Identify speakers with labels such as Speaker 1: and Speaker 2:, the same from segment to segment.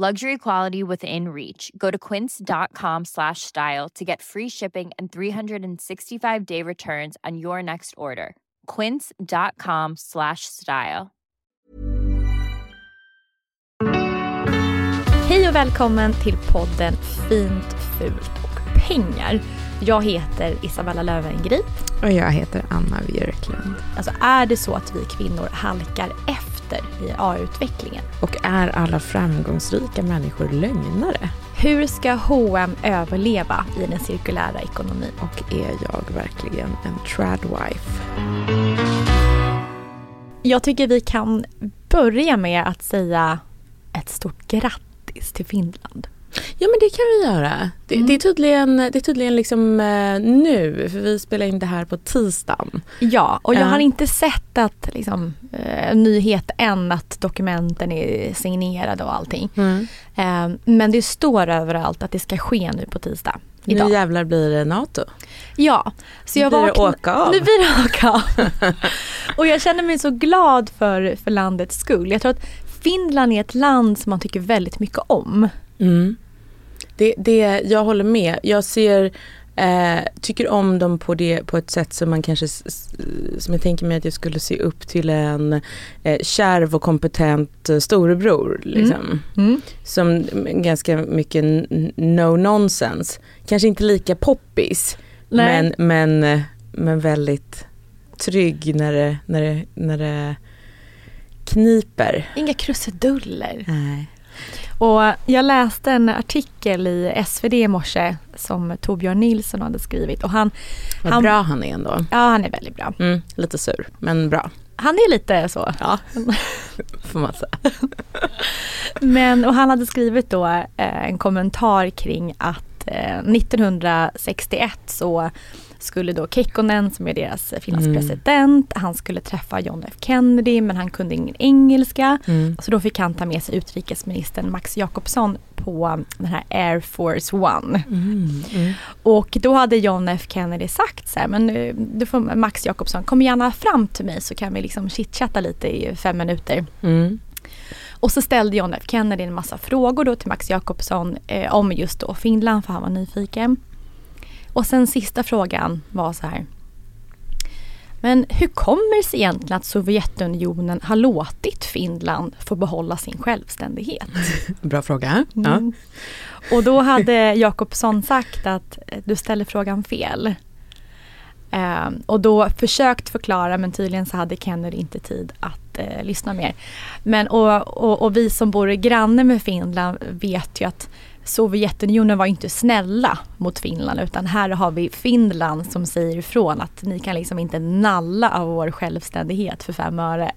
Speaker 1: Luxury quality within reach. Go to quince.com slash style to get free shipping and 365 day returns on your next order. Quince.com slash style.
Speaker 2: Hej och välkommen till podden Fint, fult och pengar. Jag heter Isabella Löwengrip.
Speaker 3: Och jag heter Anna Björklund.
Speaker 2: Alltså är det så att vi kvinnor halkar efter i AI-utvecklingen?
Speaker 3: Och är alla framgångsrika människor lögnare?
Speaker 2: Hur ska H&M överleva i den cirkulära ekonomin?
Speaker 3: Och är jag verkligen en tradwife?
Speaker 2: Jag tycker vi kan börja med att säga ett stort grattis till Finland.
Speaker 3: Ja men det kan vi göra. Det,
Speaker 2: Mm.
Speaker 3: det är tydligen, det är tydligen liksom eh, nu, för vi spelar in det här på tisdagen.
Speaker 2: Ja, och jag
Speaker 3: Ja.
Speaker 2: har inte sett att liksom, eh, nyhet än att dokumenten är signerade och allting. Eh, men det står överallt att det ska ske nu på tisdag. Idag.
Speaker 3: Nu jävlar blir det NATO.
Speaker 2: Ja, så
Speaker 3: Nu
Speaker 2: jag
Speaker 3: blir det
Speaker 2: vakna-
Speaker 3: åka av.
Speaker 2: Nu blir det åka av. och jag känner mig så glad för, för landets skull. Jag tror att Finland är ett land som man tycker väldigt mycket om.
Speaker 3: Mm. Det, det, jag håller med. Jag ser, eh, tycker om dem på, det, på ett sätt som man kanske, som jag tänker mig att jag skulle se upp till en eh, kärv och kompetent eh, storebror. Liksom.
Speaker 2: Mm.
Speaker 3: Som ganska mycket no nonsense. Kanske inte lika poppis.
Speaker 2: Nej.
Speaker 3: Men, men, eh, men väldigt trygg när det, när det, när det kniper.
Speaker 2: Inga krusiduller.
Speaker 3: Nej.
Speaker 2: Och jag läste en artikel i SvD i morse som Torbjörn Nilsson hade skrivit. Och han,
Speaker 3: Vad
Speaker 2: han,
Speaker 3: bra han är ändå.
Speaker 2: Ja, han är väldigt bra.
Speaker 3: Mm, lite sur, men bra.
Speaker 2: Han är lite så.
Speaker 3: Ja, får man säga.
Speaker 2: Men, och han hade skrivit då eh, en kommentar kring att eh, 1961 så skulle då Kekkonen som är deras Finlands
Speaker 3: Mm.
Speaker 2: president, han skulle träffa John F Kennedy men han kunde ingen engelska.
Speaker 3: Mm.
Speaker 2: Så då fick han ta med sig utrikesministern Max Jakobsson på den här Air Force One.
Speaker 3: Mm. Mm.
Speaker 2: Och då hade John F Kennedy sagt så här, men eh, du får Max Jakobsson, kom gärna fram till mig så kan vi liksom chitchatta lite i fem minuter.
Speaker 3: Mm.
Speaker 2: Och så ställde John F Kennedy en massa frågor då till Max Jakobsson eh, om just då Finland för han var nyfiken. Och sen sista frågan var så här. Men hur kommer det sig egentligen att Sovjetunionen har låtit Finland få behålla sin självständighet?
Speaker 3: Bra fråga. Ja.
Speaker 2: Mm. Och då hade Jakobsson sagt att eh, du ställer frågan fel. Ehm, och då försökt förklara men tydligen så hade Kennedy inte tid att eh, lyssna mer. Men och, och, och vi som bor granne med Finland vet ju att Sovjetunionen var inte snälla mot Finland utan här har vi Finland som säger ifrån att ni kan liksom inte nalla av vår självständighet för fem öre.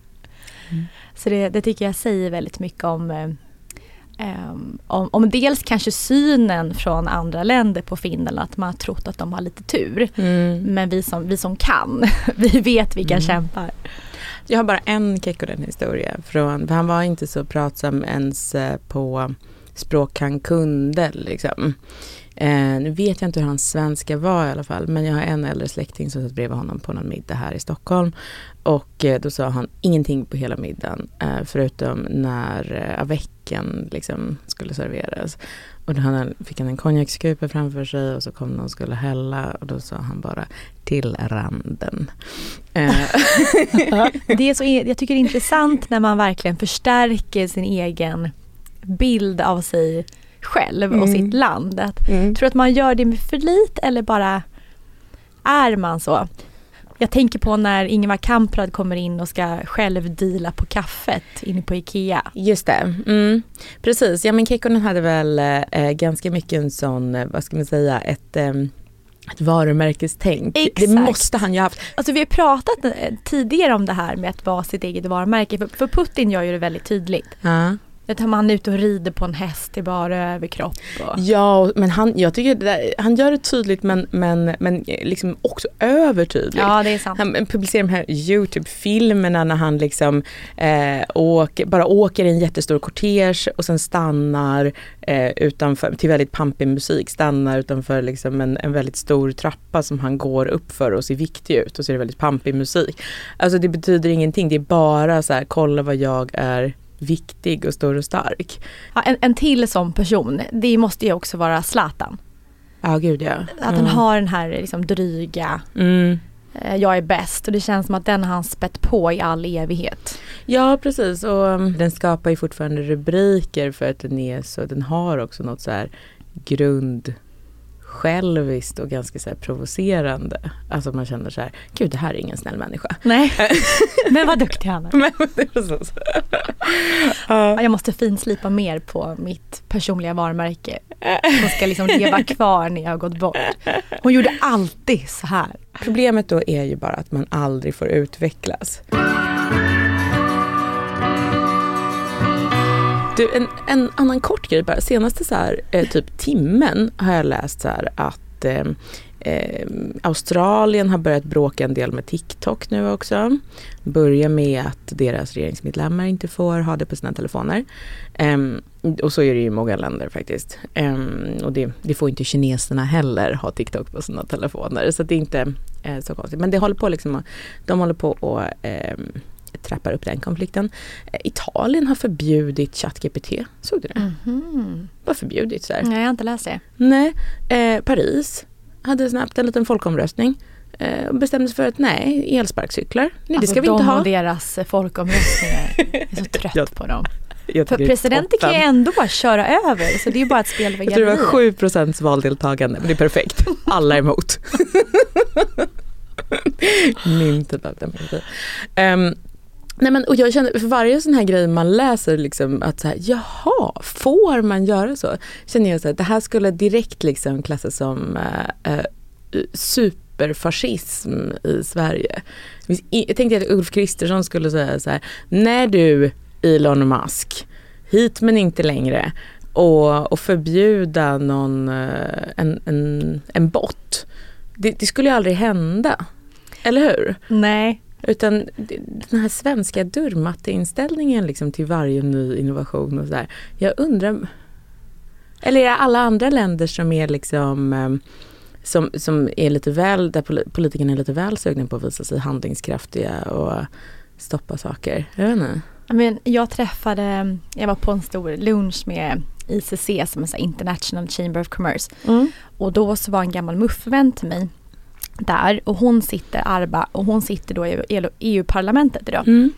Speaker 2: Så det, det tycker jag säger väldigt mycket om Ehm, om, om dels kanske synen från andra länder på Finland, att man har trott att de har lite tur.
Speaker 3: Mm.
Speaker 2: Men vi som, vi som kan, vi vet vilka
Speaker 3: Mm.
Speaker 2: kämpar.
Speaker 3: Jag har bara en Kekkonen historia från, för han var inte så pratsam ens eh, på språk han kunde liksom. Eh, nu vet jag inte hur hans svenska var i alla fall, men jag har en äldre släkting som satt bredvid honom på någon middag här i Stockholm. Och eh, då sa han ingenting på hela middagen, eh, förutom när eh, avecken liksom skulle serveras. Och då han, fick han en konjakskupa framför sig och så kom någon och skulle hälla och då sa han bara till randen. Eh.
Speaker 2: Det är så, jag tycker det är intressant när man verkligen förstärker sin egen bild av sig själv och
Speaker 3: Mm.
Speaker 2: sitt land. Att,
Speaker 3: mm.
Speaker 2: Tror att man gör det med förlit eller bara är man så? Jag tänker på när Ingvar Kamprad kommer in och ska själv deala på kaffet inne på IKEA.
Speaker 3: Just det, mm. precis. Ja men Kekkonen hade väl eh, ganska mycket en sån, eh, vad ska man säga, ett, eh, ett varumärkestänk. Det
Speaker 2: Exakt.
Speaker 3: måste han ju ha haft.
Speaker 2: Alltså vi har pratat eh, tidigare om det här med att vara sitt eget varumärke. För, för Putin gör ju det väldigt tydligt.
Speaker 3: Ja.
Speaker 2: Att man är ute och rider på en häst i bara överkropp. Och...
Speaker 3: Ja, men han, jag tycker där, han gör det tydligt men, men, men eh, liksom också övertydligt.
Speaker 2: Ja, det är sant.
Speaker 3: Han publicerar de här Youtube-filmerna när han liksom eh, åker, bara åker i en jättestor kortege och sen stannar eh, utanför, till väldigt pampig musik, stannar utanför liksom en, en väldigt stor trappa som han går upp för och ser viktig ut och så är det väldigt pampig musik. Alltså det betyder ingenting, det är bara så här, kolla vad jag är viktig och stor och stark.
Speaker 2: Ja, en, en till sån person, det måste ju också vara Zlatan.
Speaker 3: Ja, gud ja.
Speaker 2: Att han
Speaker 3: Mm.
Speaker 2: har den här liksom dryga,
Speaker 3: Mm.
Speaker 2: eh, jag är bäst. Och det känns som att den har han spett på i all evighet.
Speaker 3: Ja precis och um, den skapar ju fortfarande rubriker för att den är så, den har också något så här grund själviskt och ganska så provocerande. Alltså man känner så här, gud det här är ingen snäll människa.
Speaker 2: Nej, men vad duktig han är. Jag måste finslipa mer på mitt personliga varumärke. Som ska liksom leva kvar när jag har gått bort. Hon gjorde alltid så här.
Speaker 3: Problemet då är ju bara att man aldrig får utvecklas. Du, en, en annan kort grej bara. Senaste så här, eh, typ timmen har jag läst så här att eh, eh, Australien har börjat bråka en del med TikTok nu också. Börjar med att deras regeringsmedlemmar inte får ha det på sina telefoner. Ehm, och så är det ju i många länder faktiskt. Ehm, och det, det får inte kineserna heller ha TikTok på sina telefoner. Så det är inte eh, så konstigt. Men det håller på liksom, att- de håller på att ehm, trappar upp den konflikten. Eh, Italien har förbjudit ChatGPT. Såg du det?
Speaker 2: Mhm.
Speaker 3: Bara förbjudit så här.
Speaker 2: Nej, jag har inte läst det.
Speaker 3: Nej, eh, Paris hade snabbt en liten folkomröstning eh, och bestämde sig för att nej, elsparkcyklar, nej det
Speaker 2: Alltså,
Speaker 3: ska vi inte ha.
Speaker 2: och deras eh, folkomröstningar. Jag är så trött
Speaker 3: Jag-
Speaker 2: på dem. För
Speaker 3: det
Speaker 2: presidenter kan ju ändå bara köra över. Så det är bara ett spel för
Speaker 3: Jag tror det var
Speaker 2: galleriet.
Speaker 3: 7 procents valdeltagande, men det är perfekt. Alla är emot. Min typ av demokrati. Um, nej men, och jag känner, för varje sån här grej man läser, liksom, att så här, jaha, får man göra så? Känner jag så här, det här skulle direkt liksom klassas som eh, eh superfascism i Sverige. Jag tänkte att Ulf Kristersson skulle säga så här, när du Elon Musk, hit men inte längre och, och förbjuda någon, eh, en, en, en bot. Det, det skulle ju aldrig hända. Eller hur?
Speaker 2: Nej.
Speaker 3: Utan den här svenska dörrmatteinställningen liksom till varje ny innovation och sådär. Jag undrar, eller är det alla andra länder som är liksom eh, som, som är lite väl, där poli- politikerna är lite väl sugna på att visa sig handlingskraftiga och stoppa saker. Jag vet inte.
Speaker 2: Men jag träffade, jag var på en stor lunch med ICC som är International Chamber of Commerce. Och då så var en gammal muffvän till mig där och hon sitter, Arba, och hon sitter då i EU-parlamentet idag.
Speaker 3: Mm.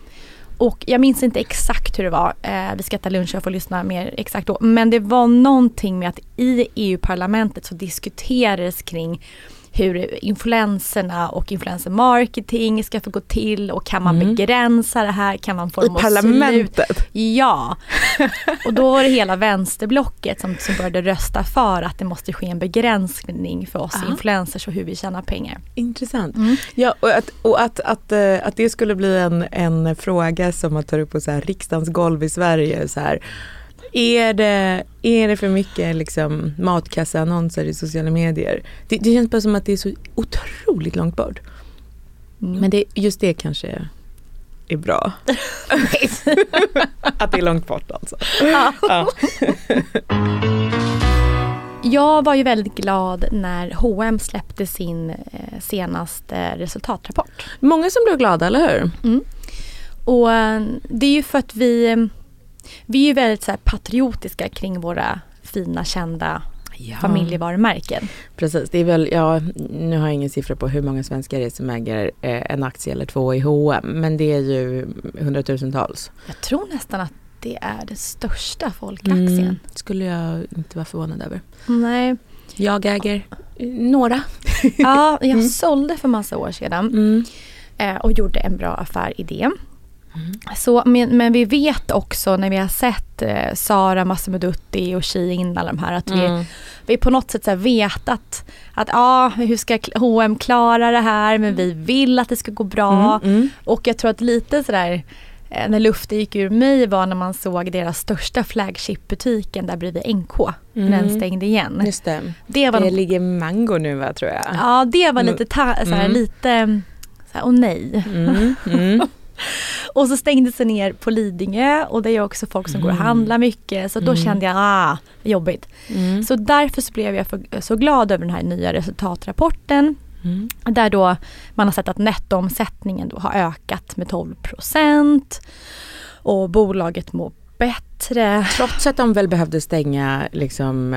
Speaker 2: Och jag minns inte exakt hur det var, eh, vi ska äta lunch och får lyssna mer exakt då. Men det var någonting med att i EU-parlamentet så diskuterades kring hur influenserna och influencer marketing ska få gå till och kan man
Speaker 3: Mm.
Speaker 2: begränsa det här, kan man få
Speaker 3: I
Speaker 2: dem sluta?
Speaker 3: parlamentet.
Speaker 2: Ja, och då var det hela vänsterblocket som, som började rösta för att det måste ske en begränsning för oss
Speaker 3: Aha.
Speaker 2: influencers och hur vi tjänar pengar.
Speaker 3: Intressant.
Speaker 2: Mm.
Speaker 3: Ja, och att, och att, att, eh, att det skulle bli en, en fråga som man tar upp på så här, riksdagens golv i Sverige. Så här, är, det, är det för mycket liksom, matkasseannonser i sociala medier? Det, det känns bara som att det är så otroligt långt bort.
Speaker 2: Mm.
Speaker 3: Men det, just det kanske är bra. att det är långt bort alltså. Ja.
Speaker 2: Jag var ju väldigt glad när H&M släppte sin eh, senaste resultatrapport.
Speaker 3: Många som blev glada, eller hur?
Speaker 2: Mm. Och eh, det är ju för att vi, vi är ju väldigt så patriotiska kring våra fina kända
Speaker 3: Ja.
Speaker 2: familjevarumärken.
Speaker 3: Precis, det är väl, ja, nu har jag ingen siffra på hur många svenskar det är som äger eh, en aktie eller två i H&M men det är ju hundratusentals.
Speaker 2: Jag tror nästan att det är den största folkaktien.
Speaker 3: Mm, skulle jag inte vara förvånad över.
Speaker 2: Nej.
Speaker 3: Jag äger några.
Speaker 2: Ja, jag
Speaker 3: Mm.
Speaker 2: sålde för massa år sedan
Speaker 3: Mm.
Speaker 2: eh, och gjorde en bra affär i det. Så, men, men vi vet också när vi har sett eh, Sara Massamudutti och Shein, alla de här, att vi,
Speaker 3: Mm.
Speaker 2: vi på något sätt så här vetat att ja, hur ska H&M klara det här, men vi vill att det ska gå bra.
Speaker 3: Mm, mm.
Speaker 2: Och jag tror att lite sådär eh, när luften gick ur mig var när man såg deras största flagshipbutiken där bredvid NK. När den
Speaker 3: Mm.
Speaker 2: stängde igen.
Speaker 3: Just det.
Speaker 2: Det var,
Speaker 3: Det
Speaker 2: nog-
Speaker 3: ligger mango nu va tror jag.
Speaker 2: ja, det var lite, ta, såhär,
Speaker 3: Mm.
Speaker 2: lite såhär, åh nej.
Speaker 3: Mm, mm.
Speaker 2: Och så stängdes det ner på Lidingö och det är också folk som går och handlar mycket. Så då
Speaker 3: Mm.
Speaker 2: kände jag, ah, jobbigt.
Speaker 3: Mm.
Speaker 2: Så därför så blev jag för, så glad över den här nya resultatrapporten.
Speaker 3: Mm.
Speaker 2: Där då man har sett att nettoomsättningen då har ökat med 12 procent. Och bolaget mår bättre.
Speaker 3: Trots att de väl behövde stänga liksom,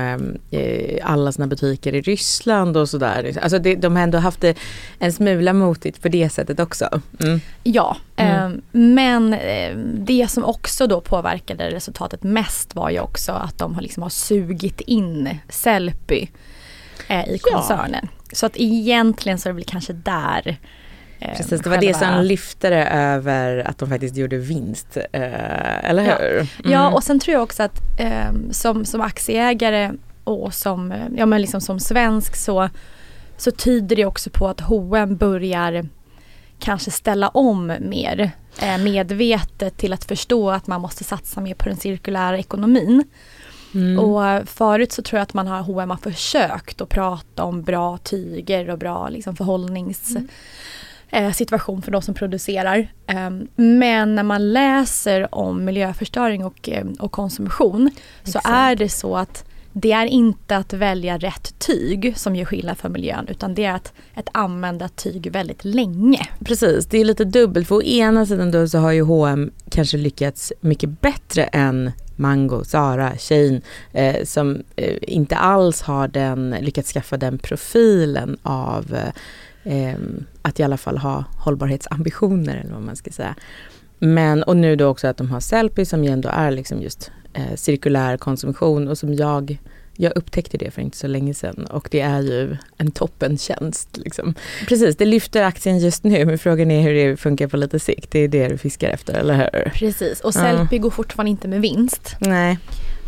Speaker 3: eh, alla sina butiker i Ryssland och sådär. Alltså det, de har ändå haft det en smula motigt på det sättet också. Mm.
Speaker 2: Ja,
Speaker 3: Mm.
Speaker 2: eh, men eh, det som också då påverkade resultatet mest var ju också att de har, liksom har sugit in Sellpy eh, i
Speaker 3: Ja.
Speaker 2: koncernen. Så att egentligen så är det väl kanske där
Speaker 3: Precis, det var det
Speaker 2: själva-
Speaker 3: som lyfte det över att de faktiskt gjorde vinst. Eh, eller
Speaker 2: Ja.
Speaker 3: hur? Mm.
Speaker 2: Ja, och sen tror jag också att eh, som, som aktieägare och som, eh, ja, men liksom som svensk så, så tyder det också på att H&M börjar kanske ställa om mer eh, medvetet till att förstå att man måste satsa mer på den cirkulära ekonomin.
Speaker 3: Mm.
Speaker 2: Och eh, förut så tror jag att man har H&M har försökt att prata om bra tyger och bra liksom, förhållnings eh, situation för de som producerar. Ehm, men när man läser om miljöförstöring och, eh, och konsumtion så
Speaker 3: Exakt.
Speaker 2: är det så att det är inte att välja rätt tyg som gör skillnad för miljön utan det är att, att använda tyg väldigt länge.
Speaker 3: Precis, det är lite dubbelt. För å ena sidan då så har ju H&M kanske lyckats mycket bättre än Mango, Zara, Shein eh, som eh, inte alls har den, lyckats skaffa den profilen av eh, eh, att i alla fall ha hållbarhetsambitioner eller vad man ska säga. Men och nu då också att de har Sellpy som ju ändå är liksom just eh, cirkulär konsumtion och som jag jag upptäckte det för inte så länge sedan och det är ju en toppentjänst. Liksom. Precis, det lyfter aktien just nu men frågan är hur det funkar på lite sikt. Det är det du fiskar efter, eller hur?
Speaker 2: Precis, och
Speaker 3: Ja.
Speaker 2: Sellpy går fortfarande inte med vinst.
Speaker 3: Nej.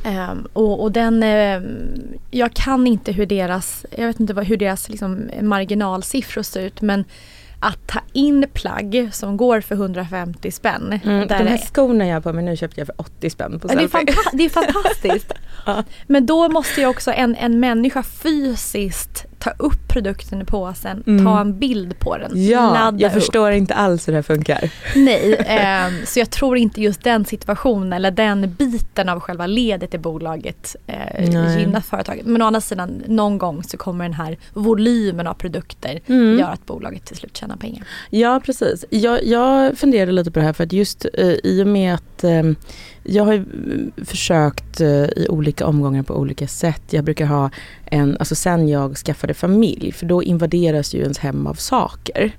Speaker 2: Ehm, och, och den, ehm, jag kan inte hur deras, jag vet inte vad, hur deras liksom, marginalsiffror ser ut men att ta in plagg som går för 150 spänn.
Speaker 3: Mm, de här
Speaker 2: det-
Speaker 3: skorna jag har på mig nu köpte jag för 80 spänn på
Speaker 2: det,
Speaker 3: Sellpy.
Speaker 2: fanta- det är fantastiskt.
Speaker 3: Ja.
Speaker 2: Men då måste ju också en, en människa fysiskt ta upp produkten i påsen,
Speaker 3: Mm.
Speaker 2: ta en bild på den,
Speaker 3: Ja,
Speaker 2: ladda
Speaker 3: jag
Speaker 2: upp.
Speaker 3: förstår inte alls hur det här funkar.
Speaker 2: Nej, ehm, så jag tror inte just den situationen eller den biten av själva ledet i bolaget eh,
Speaker 3: Nej.
Speaker 2: gynnar företaget. Men å andra sidan, någon gång så kommer den här volymen av produkter
Speaker 3: Mm.
Speaker 2: göra att bolaget till slut tjänar pengar.
Speaker 3: Ja, precis. Jag, jag funderade lite på det här för att just eh, i och med att eh, jag har ju eh, försökt eh, i olika omgångar på olika sätt. Jag brukar ha en, alltså sen jag skaffade familj, för då invaderas ju ens hem av saker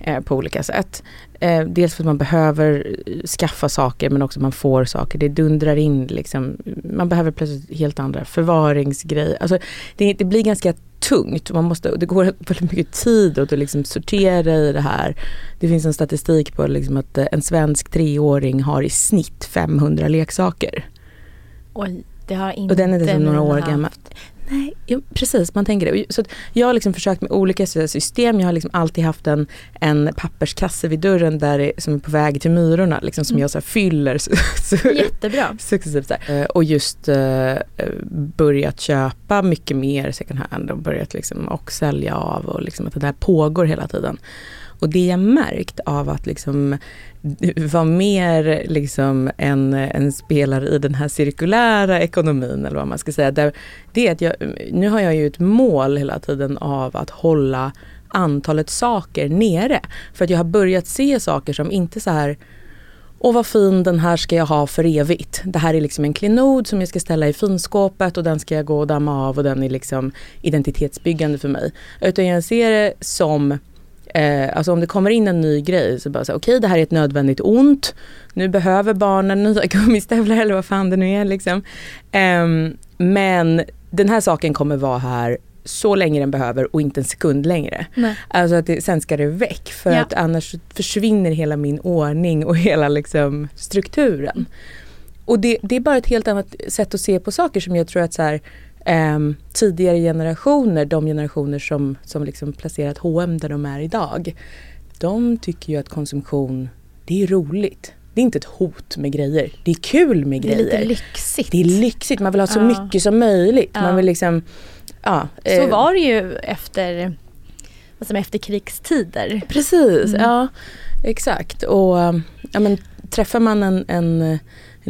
Speaker 3: eh, på olika sätt. Eh, dels för att man behöver eh, skaffa saker men också man får saker. Det dundrar in liksom, man behöver plötsligt helt andra förvaringsgrejer. Alltså det, det blir ganska tungt. Man måste, det går väldigt mycket tid åt att liksom sortera i det här. Det finns en statistik på liksom att eh, en svensk treåring har i snitt 500 leksaker.
Speaker 2: Oj, det har inte
Speaker 3: Och den är dessutom några år gammal. Nej, jo, precis man tänker det. Så jag har liksom försökt med olika system. Jag har liksom alltid haft en, en papperskasse vid dörren där som är på väg till myrorna. Liksom, som
Speaker 2: Mm.
Speaker 3: jag så fyller så,
Speaker 2: Jättebra.
Speaker 3: successivt. Eh, Och just eh, börjat köpa mycket mer second hand och börjat liksom och sälja av och liksom att det där pågår hela tiden. Och det jag märkt av att liksom vara mer liksom en, en spelare i den här cirkulära ekonomin eller vad man ska säga. Där, det är att jag, nu har jag ju ett mål hela tiden av att hålla antalet saker nere. För att jag har börjat se saker som inte så här och vad fin den här ska jag ha för evigt. Det här är liksom en klenod som jag ska ställa i finskåpet och den ska jag gå och damma av och den är liksom identitetsbyggande för mig. Utan jag ser det som Eh, alltså om det kommer in en ny grej så bara okej okay, det här är ett nödvändigt ont. Nu behöver barnen nya gummistövlar eller vad fan det nu är liksom. Eh, men den här saken kommer vara här så länge den behöver och inte en sekund längre. Nej. Alltså att det, sen ska det väck för ja. att annars försvinner hela min ordning och hela liksom strukturen. Och det, det, är bara ett helt annat sätt att se på saker som jag tror att så här, eh, tidigare generationer, de generationer som, som liksom placerat H&M där de är idag. De tycker ju att konsumtion, det är roligt. Det är inte ett hot med grejer. Det är kul med grejer.
Speaker 2: Det är lite lyxigt.
Speaker 3: Det är lyxigt, man vill ha så ja. mycket som möjligt. Ja. Man vill liksom ja,
Speaker 2: så eh, var det ju efter alltså efterkrigstider.
Speaker 3: Precis, mm. ja exakt. Och ja, men, träffar man en, en,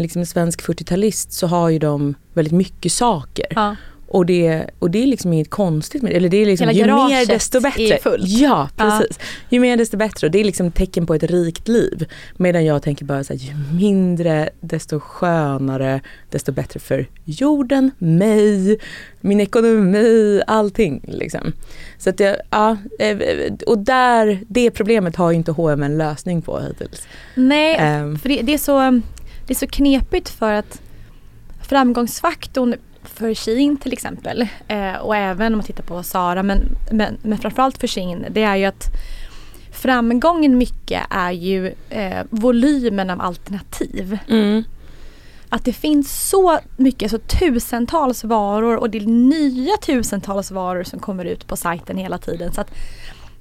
Speaker 3: liksom en svensk 40-talist så har ju de väldigt mycket saker. Ja. Och det, och det är liksom inget konstigt med det. Eller det är liksom,
Speaker 2: Hela
Speaker 3: ju mer desto bättre.
Speaker 2: är fullt.
Speaker 3: Ja, precis. Ja. Ju mer desto bättre. Och det är liksom tecken på ett rikt liv. Medan jag tänker bara så här, ju mindre desto skönare, desto bättre för jorden, mig, min ekonomi, allting. Liksom. Så att jag, ja, eh, och där, det problemet har ju inte H&M en lösning på hittills.
Speaker 2: Nej, um, för det, det, är så, det är så knepigt för att framgångsfaktorn för Shein till exempel eh, och även om man tittar på Sara men, men, men framförallt för Shein det är ju att framgången mycket är ju eh, volymen av alternativ. Mm. Att det finns så mycket, så tusentals varor och det är nya tusentals varor som kommer ut på sajten hela tiden. Så att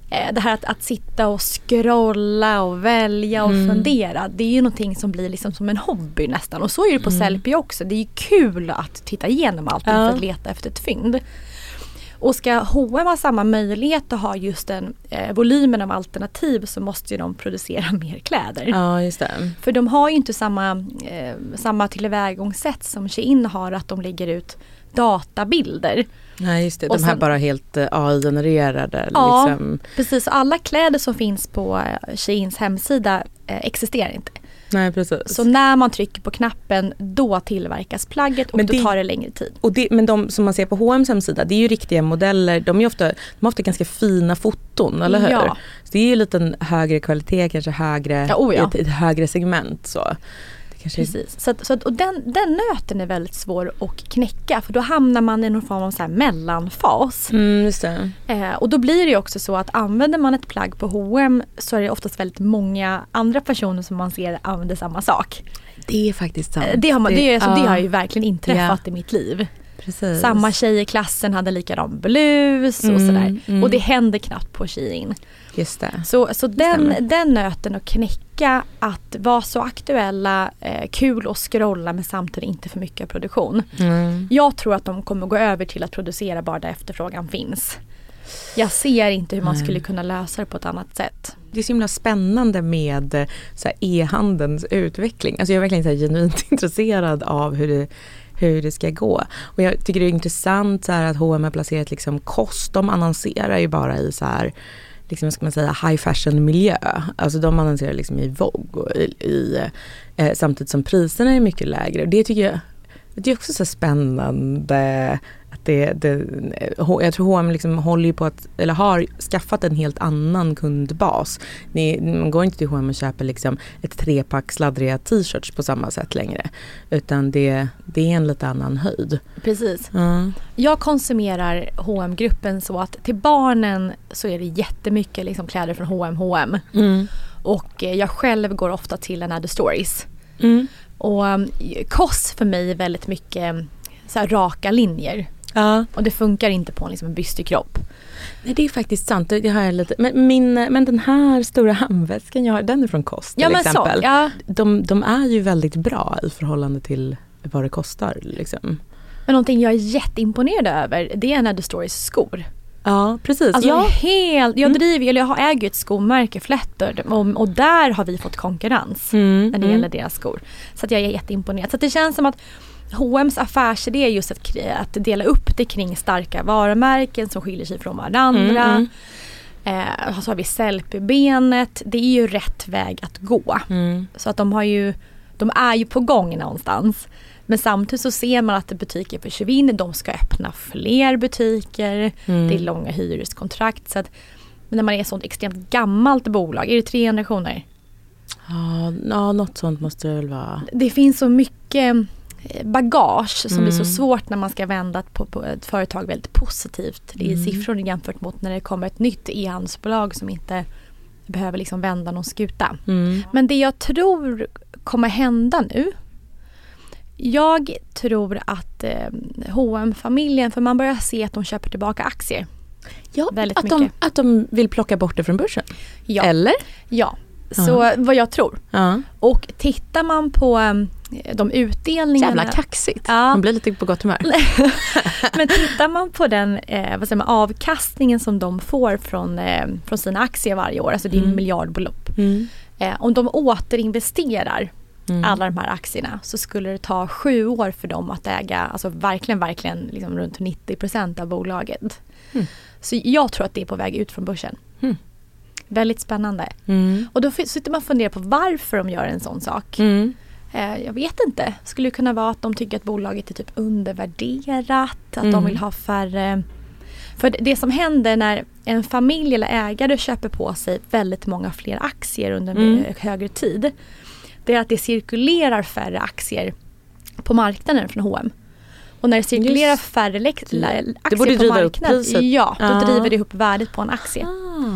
Speaker 2: det här att, att sitta och scrolla och välja och mm. fundera. Det är ju någonting som blir liksom som en hobby nästan. Och så är det på mm. Sellpy också. Det är ju kul att titta igenom allting ja. för att leta efter ett fynd. Och ska H&M ha samma möjlighet att ha just den eh, volymen av alternativ så måste de producera mer kläder.
Speaker 3: Ja, just det.
Speaker 2: För de har ju inte samma, eh, samma tillvägagångssätt som Shein har att de lägger ut databilder.
Speaker 3: Nej just det, de här bara helt eh, AI-genererade.
Speaker 2: Ja liksom. precis, alla kläder som finns på eh, Sheins hemsida eh, existerar inte.
Speaker 3: Nej, precis.
Speaker 2: Så när man trycker på knappen då tillverkas plagget och men då tar det längre tid.
Speaker 3: Och det, men de som man ser på H&M's hemsida det är ju riktiga modeller. De, är ofta, de har ofta ganska fina foton, eller hur? Ja. Så det är ju lite högre kvalitet, kanske högre, ja, oh ja. Ett, ett högre segment. Så.
Speaker 2: Precis. Så, att, så att, och den, den nöten är väldigt svår att knäcka för då hamnar man i någon form av så mellanfas.
Speaker 3: Mm,
Speaker 2: eh, och då blir det också så att använder man ett plagg på H&M så är det oftast väldigt många andra personer som man ser använder samma sak.
Speaker 3: Det är faktiskt sant.
Speaker 2: Eh, det, har, man, det, det, alltså, ja. det har ju verkligen inträffat ja. i mitt liv.
Speaker 3: Precis.
Speaker 2: Samma tjej i klassen hade likadan blus och mm, sådär. Mm. Och det händer knappt på Shein.
Speaker 3: Just det.
Speaker 2: Så, så den, den nöten att knäcka, att vara så aktuella, eh, kul att scrolla men samtidigt inte för mycket produktion. Mm. Jag tror att de kommer gå över till att producera bara där efterfrågan finns. Jag ser inte hur man skulle kunna lösa det på ett annat sätt.
Speaker 3: Det är så himla spännande med e-handelns utveckling. Alltså jag är verkligen så genuint intresserad av hur det hur det ska gå. Och jag tycker det är intressant så att H&M har placerat liksom kost. De annonserar ju bara i så här liksom, ska man säga, high fashion miljö. Alltså de annonserar liksom i Vogue och i, i eh, samtidigt som priserna är mycket lägre. Det tycker jag det är också så spännande det, det, jag tror H&M liksom håller på att, eller har skaffat en helt annan kundbas. Ni, man går inte till H&M och köper liksom ett trepack sladdriga t-shirts på samma sätt längre. Utan det, det är en lite annan höjd.
Speaker 2: Precis. Mm. Jag konsumerar hm gruppen så att till barnen så är det jättemycket liksom kläder från H&M H&M. Mm. Och eh, jag själv går ofta till Another Stories. Mm. Och um, KOS för mig är väldigt mycket så raka linjer. Ja. Och det funkar inte på liksom en bystig kropp.
Speaker 3: Nej det är faktiskt sant, det har jag lite. Men, min, men den här stora handväskan jag har, den är från Kost till ja, exempel. Så, ja. de, de är ju väldigt bra i förhållande till vad det kostar. Liksom.
Speaker 2: Men någonting jag är jätteimponerad över det är Another Stories skor.
Speaker 3: Ja, precis.
Speaker 2: Alltså
Speaker 3: ja.
Speaker 2: helt, jag driver, eller jag äger ju ett skomärke, Fletter, och, och där har vi fått konkurrens
Speaker 3: Mm,
Speaker 2: när det
Speaker 3: mm.
Speaker 2: gäller deras skor. Så att jag är jätteimponerad. Så det känns som att H&M's affärsidé är just att, att dela upp det kring starka varumärken som skiljer sig från varandra.
Speaker 3: Mm,
Speaker 2: Eh, så har vi Sellpy-benet. Det är ju rätt väg att gå.
Speaker 3: Mm.
Speaker 2: Så att de har ju, de är ju på gång någonstans. Men samtidigt så ser man att butiker försvinner. De ska öppna fler butiker.
Speaker 3: Mm.
Speaker 2: Det är långa hyreskontrakt. Så att, men när man är ett sånt extremt gammalt bolag, är det tre generationer?
Speaker 3: Ja, något sånt måste det väl vara.
Speaker 2: Det finns så mycket bagage som blir så
Speaker 3: Mm.
Speaker 2: svårt när man ska vända på, på ett företag väldigt positivt. Är
Speaker 3: Mm.
Speaker 2: siffror jämfört mot när det kommer ett nytt e-handelsbolag som inte behöver liksom vända någon skuta.
Speaker 3: Mm.
Speaker 2: Men det jag tror kommer hända nu. Jag tror att eh, hm familjen för man börjar se att de köper tillbaka aktier.
Speaker 3: Ja,
Speaker 2: Väldigt
Speaker 3: att de,
Speaker 2: mycket.
Speaker 3: att de vill plocka bort det från börsen.
Speaker 2: Ja,
Speaker 3: Eller?
Speaker 2: ja. Så vad jag tror.
Speaker 3: Ja.
Speaker 2: Och tittar man på eh, de utdelningarna.
Speaker 3: Jävla kaxigt.
Speaker 2: Ja.
Speaker 3: Man blir lite på gott humör.
Speaker 2: Men tittar man på den eh, vad säger man, avkastningen som de får från, eh, från sina aktier varje år, alltså det är
Speaker 3: Mm.
Speaker 2: miljardbelopp.
Speaker 3: Mm.
Speaker 2: Eh, om de återinvesterar
Speaker 3: Mm.
Speaker 2: alla de här aktierna så skulle det ta sju år för dem att äga, alltså verkligen, verkligen liksom runt 90% av bolaget.
Speaker 3: Mm.
Speaker 2: Så jag tror att det är på väg ut från börsen.
Speaker 3: Mm.
Speaker 2: Väldigt spännande.
Speaker 3: Mm.
Speaker 2: Och då sitter man och funderar på varför de gör en sån sak.
Speaker 3: Mm.
Speaker 2: Eh, jag vet inte. Skulle det kunna vara att de tycker att bolaget är typ undervärderat, att de
Speaker 3: Mm.
Speaker 2: vill ha färre... För det- som händer när en familj eller ägare köper på sig väldigt många fler aktier under en
Speaker 3: Mm.
Speaker 2: högre tid. Det är att det cirkulerar färre aktier på marknaden från H&M. Och när det cirkulerar
Speaker 3: Just
Speaker 2: färre aktier på
Speaker 3: driva upp
Speaker 2: marknaden,
Speaker 3: priset.
Speaker 2: ja, då driver det upp värdet på en aktie.
Speaker 3: Ah,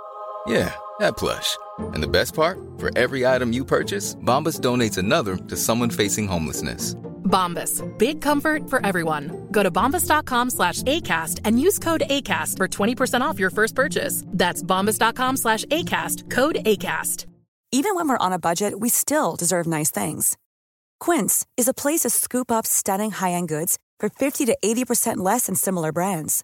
Speaker 4: Yeah, that plush. And the best part? For every item you purchase, Bombas donates another to someone facing homelessness.
Speaker 5: Bombas. Big comfort for everyone. Go to bombas.com slash ACAST and use code ACAST for 20% off your first purchase. That's bombas.com slash ACAST. Code ACAST.
Speaker 6: Even when we're on a budget, we still deserve nice things. Quince is a place to scoop up stunning high-end goods for 50 to 80% less than similar brands.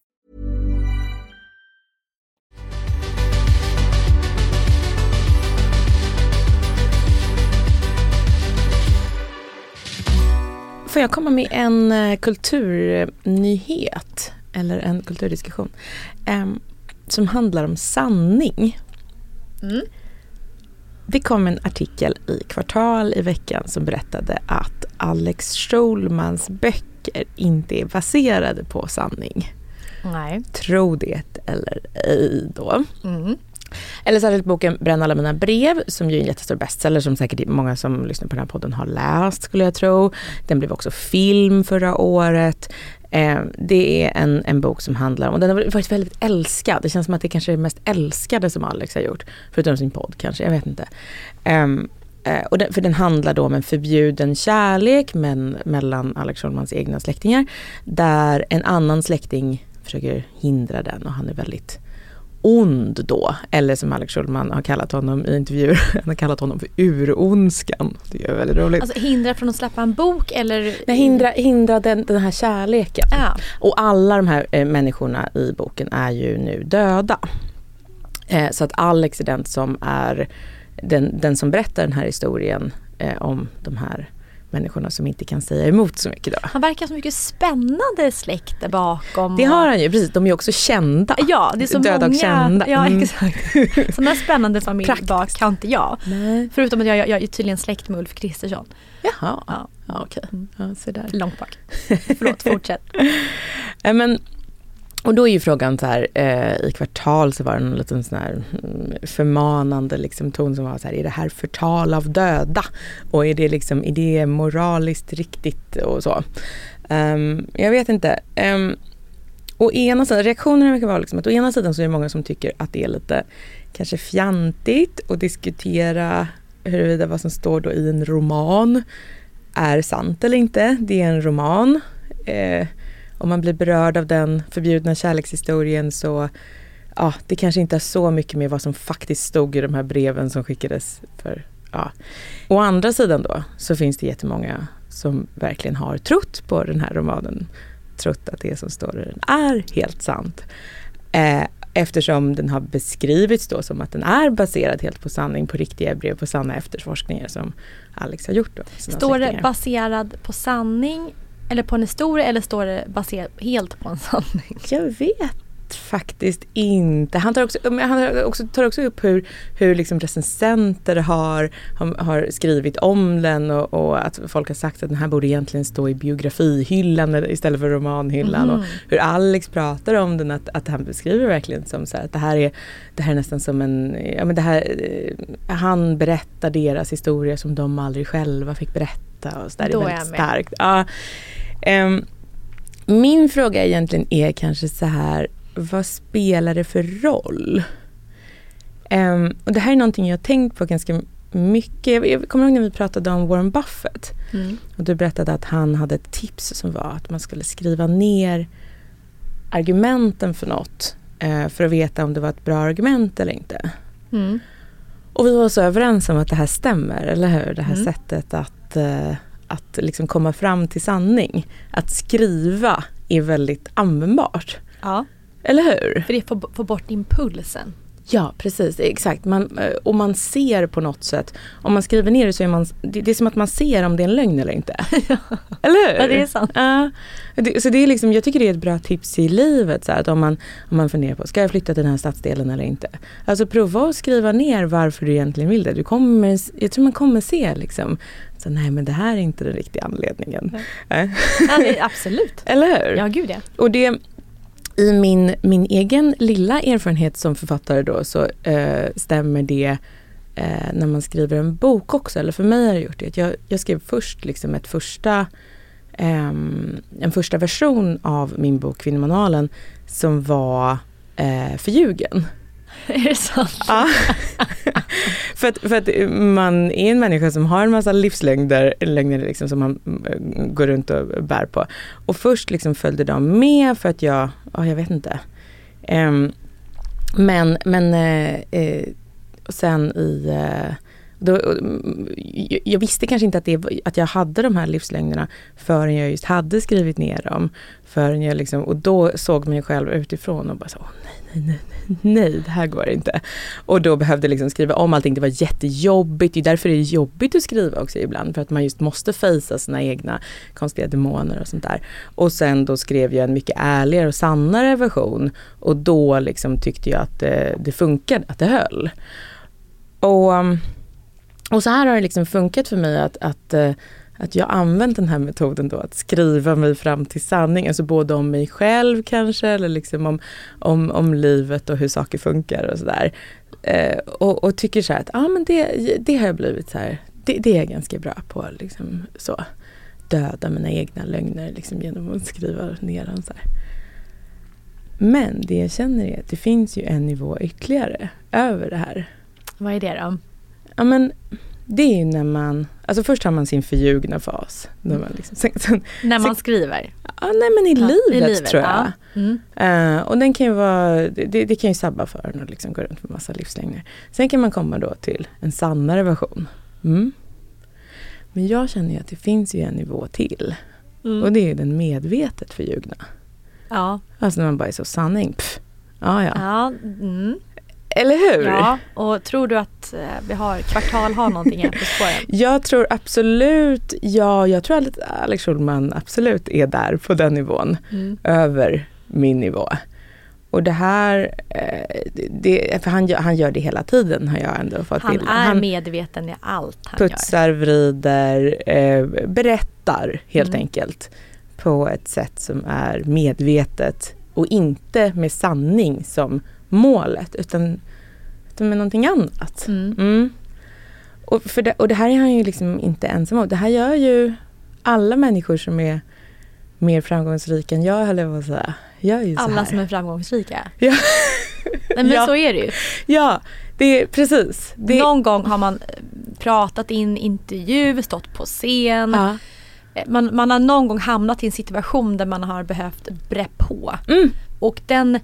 Speaker 3: Får jag komma med en eh, kulturnyhet eller en kulturdiskussion em, som handlar om sanning.
Speaker 2: Mm.
Speaker 3: Det kom en artikel i Kvartal i veckan som berättade att Alex Schulmans böcker inte är baserade på sanning.
Speaker 2: Nej.
Speaker 3: Tro det eller ej då.
Speaker 2: Mm.
Speaker 3: Eller särskilt boken Bränn alla mina brev som ju är en jättestor bestseller som säkert många som lyssnar på den här podden har läst skulle jag tro. Den blev också film förra året. Eh, det är en, en bok som handlar om, och den har varit väldigt älskad. Det känns som att det kanske är det mest älskade som Alex har gjort. Förutom sin podd kanske, jag vet inte. Ehm, eh, och den, för den handlar då om en förbjuden kärlek men, mellan Alex Schulmans egna släktingar. Där en annan släkting försöker hindra den och han är väldigt ond då. Eller som Alex Schulman har kallat honom i intervjuer, han har kallat honom för uronskan. Det är väldigt roligt.
Speaker 2: Alltså hindra från att släppa en bok eller?
Speaker 3: Nej, hindra, hindra den, den här kärleken.
Speaker 2: Ja.
Speaker 3: Och alla de här eh, människorna i boken är ju nu döda. Eh, så att Alex är den som är den, den som berättar den här historien eh, om de här människorna som inte kan säga emot så mycket. Då.
Speaker 2: Han verkar så mycket spännande släkt där bakom.
Speaker 3: Det har han ju, precis. De är också kända.
Speaker 2: Ja, det är så
Speaker 3: Döda
Speaker 2: många.
Speaker 3: och kända.
Speaker 2: Ja,
Speaker 3: Mm.
Speaker 2: exakt. Sån där spännande familj bak har inte jag.
Speaker 3: Nej.
Speaker 2: Förutom att jag, jag, jag är tydligen släkt med Ulf Kristersson.
Speaker 3: Jaha,
Speaker 2: Ja.
Speaker 3: ja, okej. Ja, så där.
Speaker 2: Långt bak. Förlåt, fortsätt.
Speaker 3: Men, och då är ju frågan så här, eh, i kvartal så var det en liten sån här mm, förmanande liksom ton som var så här, är det här förtal av döda? Och är det liksom, är det moraliskt riktigt och så? Um, jag vet inte. Um, å ena sidan, reaktionerna verkar vara liksom att å ena sidan så är det många som tycker att det är lite kanske fjantigt att diskutera huruvida vad som står då i en roman är sant eller inte. Det är en roman. Eh, om man blir berörd av den förbjudna kärlekshistorien så ja, det kanske inte har så mycket med vad som faktiskt stod i de här breven som skickades för ja. Å andra sidan då så finns det jättemånga som verkligen har trott på den här romanen. Trott att det som står i den är helt sant. Eh, eftersom den har beskrivits då som att den är baserad helt på sanning, på riktiga brev, på sanna efterforskningar som Alex har gjort. Då,
Speaker 2: Står det baserad på sanning eller på en historia eller står det baserat helt på en sanning?
Speaker 3: Jag vet faktiskt inte. Han tar också, han också, tar också upp hur, hur liksom recensenter har, har, skrivit om den och, och att folk har sagt att den här borde egentligen stå i biografihyllan istället för romanhyllan. Och hur Alex pratar om den, att, att han beskriver verkligen som så här, att det här är, det här är nästan som en, ja men det här, eh, han berättar deras historia som de aldrig själva fick berätta och så där. Det
Speaker 2: Då
Speaker 3: är
Speaker 2: är
Speaker 3: väldigt
Speaker 2: jag med.
Speaker 3: starkt. Ja. Ehm, min fråga egentligen är kanske så här, vad spelar det för roll? Ehm, och det här är någonting jag har tänkt på ganska mycket. Jag, kommer ihåg när vi pratade om Warren Buffett.
Speaker 2: Mm.
Speaker 3: Och du berättade att han hade ett tips som var att man skulle skriva ner argumenten för något. Eh, för att veta om det var ett bra argument eller inte.
Speaker 2: Mm.
Speaker 3: Och vi var så överens om att det här stämmer, eller hur? Det här
Speaker 2: Mm.
Speaker 3: sättet att, eh, att liksom komma fram till sanning. Att skriva är väldigt användbart.
Speaker 2: Ja,
Speaker 3: Eller hur?
Speaker 2: för det får, får bort impulsen.
Speaker 3: Ja, precis. Exakt. Man, eh, och man ser på något sätt. Om man skriver ner det så är man, det, det är som att man ser om det är en lögn eller inte. Eller hur?
Speaker 2: Ja, det är sant.
Speaker 3: Ja. Det, så det är liksom, jag tycker det är ett bra tips i livet. Så här, att om, man, om man funderar på, ska jag flytta till den här stadsdelen eller inte? Alltså prova att skriva ner varför du egentligen vill det. Du kommer, jag tror man kommer se liksom, så, nej men det här är inte den riktiga anledningen.
Speaker 2: Det är, absolut.
Speaker 3: Eller hur?
Speaker 2: Ja, gud ja.
Speaker 3: Och det, i min, min egen lilla erfarenhet som författare då så eh, stämmer det eh, när man skriver en bok också. Eller för mig har det gjort det. Jag, jag skrev först liksom ett första, ehm, en första version av min bok Kvinnomanualen som var eh, förljugen.
Speaker 2: Är det sant?
Speaker 3: Ja. för, att, för att man är en människa som har en massa livslögner lögner liksom som man eh, går runt och bär på. Och först liksom följde de med för att jag, ja jag vet inte. Um, men men uh, uh, sen i uh, då, mm, jag- visste kanske inte att, det, att jag hade de här livslögnerna förrän jag just hade skrivit ner dem. Förrän jag liksom, och då såg man ju själv utifrån och bara så, "Åh, nej, nej, nej, nej, det här går inte. Och då behövde jag liksom skriva om allting, det var jättejobbigt. Det är därför det är jobbigt att skriva också ibland, för att man just måste fejsa sina egna konstiga demoner och sånt där. Och sen då skrev jag en mycket ärligare och sannare version och då liksom tyckte jag att det, det funkade, att det höll. Och, och så här har det liksom funkat för mig att, att, eh, att jag använt den här metoden då att skriva mig fram till sanning, alltså både om mig själv kanske eller liksom om, om, om livet och hur saker funkar och sådär. Eh, och, och tycker så här att ah, men det, det har jag blivit så här, det, det är jag ganska bra på. Liksom, så. Döda mina egna lögner liksom, genom att skriva ner dem. Så här. Men det jag känner är att det finns ju en nivå ytterligare över det här.
Speaker 2: Vad är det då?
Speaker 3: Ja men det är ju när man, Alltså först har man sin förljugna fas. När man, liksom, sen, sen,
Speaker 2: När man
Speaker 3: sen,
Speaker 2: skriver?
Speaker 3: Ja, nej men i,
Speaker 2: Ja,
Speaker 3: livet,
Speaker 2: i livet,
Speaker 3: tror jag.
Speaker 2: ja. Mm.
Speaker 3: Eh, och den kan ju vara, det, det kan ju sabba för en och liksom gå runt med massa livslängder. Sen kan man komma då till en sannare version. Mm. Men jag känner ju att det finns ju en nivå till.
Speaker 2: Mm.
Speaker 3: Och det är ju den medvetet förljugna.
Speaker 2: Ja.
Speaker 3: Alltså när man bara är så sanning. Pff. Ja, ja.
Speaker 2: Ja, mm.
Speaker 3: Eller hur?
Speaker 2: ja. Och tror du att eh, vi har, kvartal har någonting här på spåren?
Speaker 3: Jag tror absolut, ja, jag tror att Alex Schulman absolut är där på den nivån.
Speaker 2: Mm.
Speaker 3: Över min nivå. Och det här, eh, det, för han, gör- han gör det hela tiden har jag ändå fått
Speaker 2: Han
Speaker 3: bilden.
Speaker 2: är medveten i allt han
Speaker 3: putsar, vrider, eh, berättar helt
Speaker 2: Mm.
Speaker 3: enkelt. På ett sätt som är medvetet och inte med sanning som målet utan, utan med någonting annat.
Speaker 2: Mm.
Speaker 3: Mm. Och, för det, och det här är han ju liksom inte ensam om. Det här gör ju alla människor som är mer framgångsrika än jag höll jag på att säga. Gör ju
Speaker 2: Alla som är framgångsrika.
Speaker 3: Ja.
Speaker 2: Nej men
Speaker 3: Ja.
Speaker 2: så är det ju.
Speaker 3: Ja, det är precis. Det,
Speaker 2: Någon gång har man eh, pratat i en intervju, stått på scen.
Speaker 3: ja.
Speaker 2: Eh, Man, man har någon gång hamnat i en situation där man har behövt bre på.
Speaker 3: Mm.
Speaker 2: Och den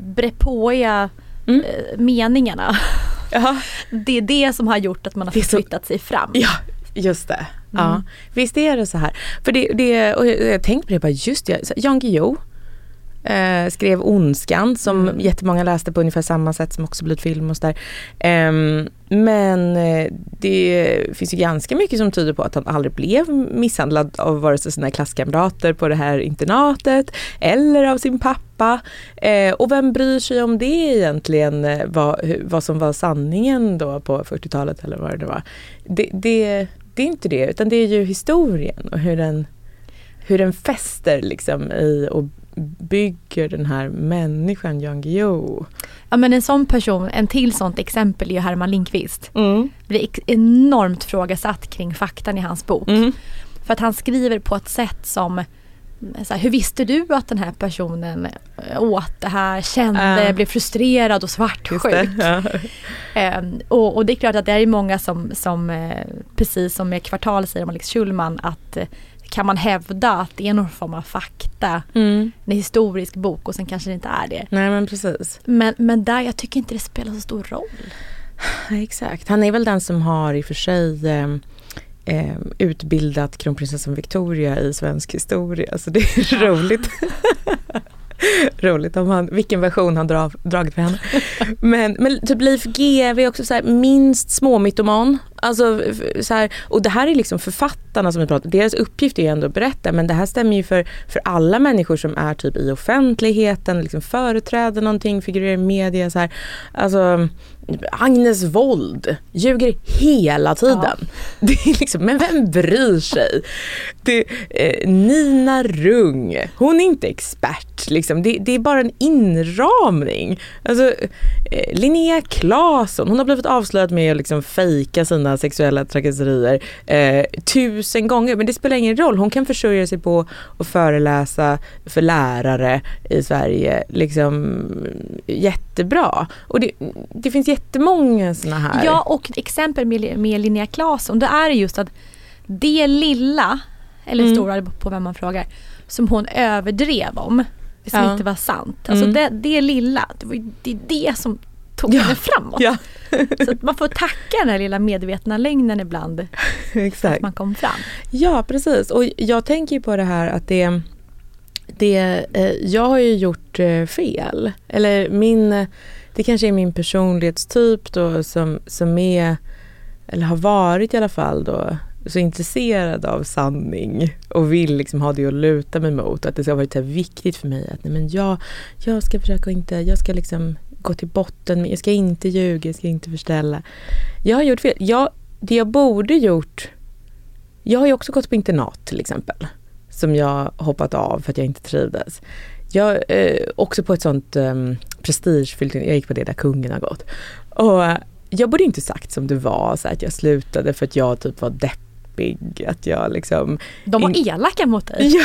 Speaker 2: brepåiga
Speaker 3: Mm.
Speaker 2: eh, meningarna,
Speaker 3: Ja.
Speaker 2: det är det som har gjort att man har
Speaker 3: är så-
Speaker 2: sig fram.
Speaker 3: Ja, just det. Ja.
Speaker 2: Mm.
Speaker 3: Visst är det så här. För det, det, och jag jag tänkte på det, bara just det, Jan Guillou eh, skrev Ondskan som
Speaker 2: Mm.
Speaker 3: jättemånga läste på ungefär samma sätt som också blivit film och sådär. Ehm, men eh, det finns ju ganska mycket som tyder på att han aldrig blev misshandlad av vare sig sina klasskamrater på det här internatet eller av sin pappa. Eh, och vem bryr sig om det egentligen, eh, vad, vad som var sanningen då på 40-talet eller vad det var. Det, det, det är inte det, utan det är ju historien och hur den, hur den fäster liksom i och bygger den här människan Jan Guillou.
Speaker 2: Ja men en sån person, en till sånt exempel är ju Herman Lindqvist.
Speaker 3: Mm.
Speaker 2: blir enormt frågasatt kring faktan i hans bok.
Speaker 3: Mm.
Speaker 2: För att han skriver på ett sätt som så här, hur visste du att den här personen eh, åt det här, kände,
Speaker 3: Ja.
Speaker 2: blev frustrerad och svartsjuk?
Speaker 3: det. Ja.
Speaker 2: Ehm, och, och det är klart att det är många som, som eh, precis som med Kvartal säger om Alex Schulman, att eh, kan man hävda att det är någon form av fakta,
Speaker 3: Mm.
Speaker 2: en historisk bok och sen kanske det inte är det.
Speaker 3: Nej men precis.
Speaker 2: Men, men där, jag tycker inte det spelar så stor roll.
Speaker 3: Exakt. Han är väl den som har i och för sig eh, eh, utbildat kronprinsessan Victoria i svensk historia. Så det är roligt. roligt om han, vilken version han drar, dragit för henne. Men, men typ Leif GW är också så här, minst småmytoman. Alltså, f- så här, och det här är liksom författarna som vi pratar Deras uppgift är ju ändå att berätta men det här stämmer ju för, för alla människor som är typ i offentligheten, liksom företräder någonting, figurerar i media. Så här. Alltså, Agnes Wold ljuger hela tiden. Det är liksom, men vem bryr sig? Det, eh, Nina Rung, hon är inte expert. Liksom. Det, det är bara en inramning. Alltså, eh, Linnea Claesson, hon har blivit avslöjad med att liksom fejka sina sexuella trakasserier eh, tusen gånger. Men det spelar ingen roll, hon kan försörja sig på att föreläsa för lärare i Sverige. Liksom, jättebra. Och det, det finns jättemånga såna här.
Speaker 2: Ja och exempel med, med Linnea Claesson, det är just att det lilla, eller
Speaker 3: Mm.
Speaker 2: stora på vem man frågar, som hon överdrev om, som
Speaker 3: Ja.
Speaker 2: inte var sant. Alltså
Speaker 3: Mm.
Speaker 2: det, det lilla, det var det, det som tog
Speaker 3: Ja.
Speaker 2: henne framåt.
Speaker 3: Ja,
Speaker 2: Så att man får tacka den här lilla medvetna lögnen ibland,
Speaker 3: exakt.
Speaker 2: att man kom fram.
Speaker 3: Ja, precis. Och jag tänker ju på det här att det, det eh, jag har ju gjort eh, fel. Eller min, det kanske är min personlighetstyp då som, som är, eller har varit i alla fall då, så intresserad av sanning och vill liksom ha det att luta mig mot. Att det ska vara så här viktigt för mig att nej men jag, jag ska försöka inte, jag ska liksom gå till botten, med- jag ska inte ljuga, jag ska inte förställa. Jag har gjort fel. Jag, det jag borde gjort jag har ju också gått på internat till exempel. Som jag hoppat av för att jag inte trivdes. Jag eh, också på ett sånt eh, prestigefyllt, jag gick på det där kungen har gått. Och eh, jag borde inte sagt som det var, så att jag slutade för att jag typ var deppig deppig, att jag liksom...
Speaker 2: De var
Speaker 3: in-
Speaker 2: elaka mot dig.
Speaker 3: Ja,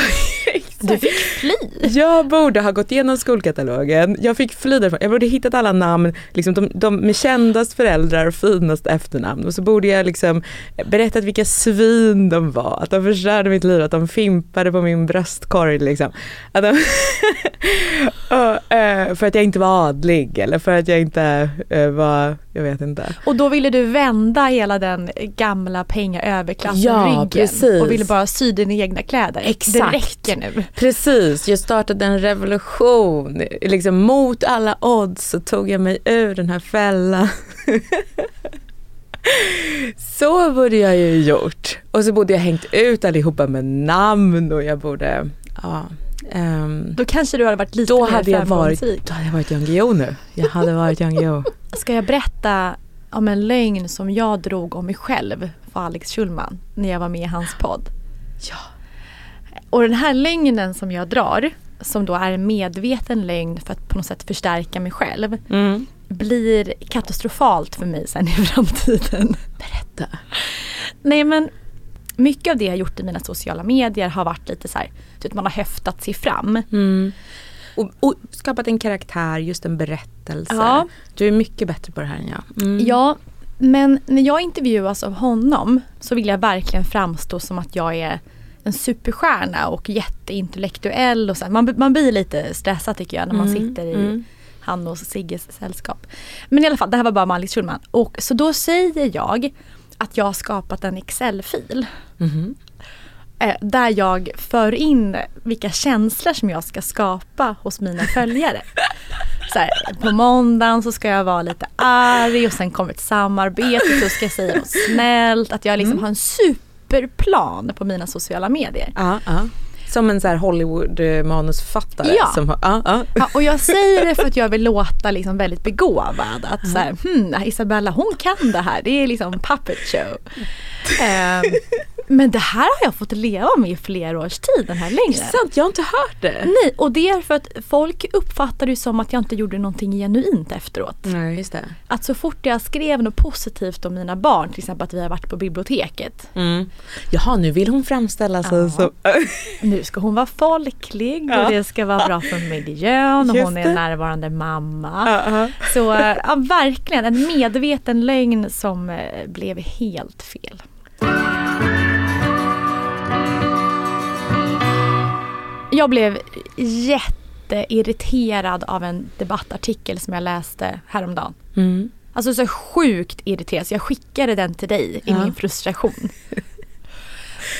Speaker 2: Du fick fly.
Speaker 3: Jag borde ha gått igenom skolkatalogen, jag fick fly därifrån, jag borde hittat alla namn, liksom de, de med kändast föräldrar och finast efternamn och så borde jag liksom berättat vilka svin de var, att de förstörde mitt liv, att de fimpade på min bröstkorg liksom. Att de och, eh, för att jag inte var adlig eller för att jag inte eh, var, jag vet inte.
Speaker 2: Och då ville du vända hela den gamla penga överklassen
Speaker 3: Ja,
Speaker 2: ryggen.
Speaker 3: precis.
Speaker 2: Och ville bara sy dina egna kläder.
Speaker 3: Exakt.
Speaker 2: Det räcker nu.
Speaker 3: Precis, jag startade en revolution. Liksom mot alla odds så tog jag mig ur den här fällan. så borde jag ju gjort. Och så borde jag hängt ut allihopa med namn och jag borde, ja. Ehm,
Speaker 2: Då kanske du hade varit lite
Speaker 3: då
Speaker 2: mer
Speaker 3: hade jag varit, då hade jag varit Jan Guillou nu. Jag hade varit Jan Guillou.
Speaker 2: Ska jag berätta om en lögn som jag drog om mig själv för Alex Schulman när jag var med i hans podd?
Speaker 3: Ja.
Speaker 2: Och den här lögnen som jag drar, som då är en medveten lögn för att på något sätt förstärka mig själv,
Speaker 3: Mm.
Speaker 2: blir katastrofalt för mig sen i framtiden.
Speaker 3: Berätta.
Speaker 2: Nej men mycket av det jag gjort i mina sociala medier har varit lite så här, typ man har höftat sig fram.
Speaker 3: Mm. Och, och skapat en karaktär, just en berättelse.
Speaker 2: Ja.
Speaker 3: Du är mycket bättre på det här än jag. Mm.
Speaker 2: Ja, men när jag intervjuas av honom så vill jag verkligen framstå som att jag är en superstjärna och jätteintellektuell och så. Man, man blir lite stressad tycker jag när man
Speaker 3: Mm,
Speaker 2: sitter i
Speaker 3: mm.
Speaker 2: han och Sigges sällskap. Men i alla fall, det här var bara med Alex Schulman. Och så då säger jag att jag har skapat en Excel-fil.
Speaker 3: Mhm.
Speaker 2: Eh, där jag för in vilka känslor som jag ska skapa hos mina följare. Så här, på måndagen så ska jag vara lite arg och sen kommer ett samarbete så ska jag säga något snällt. Att jag liksom har en superplan på mina sociala medier.
Speaker 3: Ja, ja. Som en så här Hollywood-manusförfattare.
Speaker 2: Ja.
Speaker 3: Som har, ja, ja.
Speaker 2: Och jag säger det för att jag vill låta liksom väldigt begåvad. Att så här, hmm, Isabella hon kan det här. Det är liksom puppet show. Ehm, men det här har jag fått leva med i flera års tid, den här längden.
Speaker 3: sant, jag har inte hört det.
Speaker 2: Nej, och det är för att folk uppfattar det som att jag inte gjorde någonting genuint efteråt.
Speaker 3: Nej, just det.
Speaker 2: Att så fort jag skrev något positivt om mina barn, till exempel att vi har varit på biblioteket.
Speaker 3: Mm. Jaha, nu vill hon framställa sig
Speaker 2: Ja.
Speaker 3: som...
Speaker 2: Nu ska hon vara folklig
Speaker 3: Ja.
Speaker 2: och det ska vara bra för miljön och
Speaker 3: Just
Speaker 2: hon är en närvarande mamma.
Speaker 3: Ja, ja.
Speaker 2: Så eh, ja, verkligen en medveten lögn som eh, blev helt fel. Jag blev jätteirriterad av en debattartikel som jag läste häromdagen.
Speaker 3: Mm.
Speaker 2: Alltså så sjukt irriterad så jag skickade den till dig i
Speaker 3: Ja.
Speaker 2: min frustration.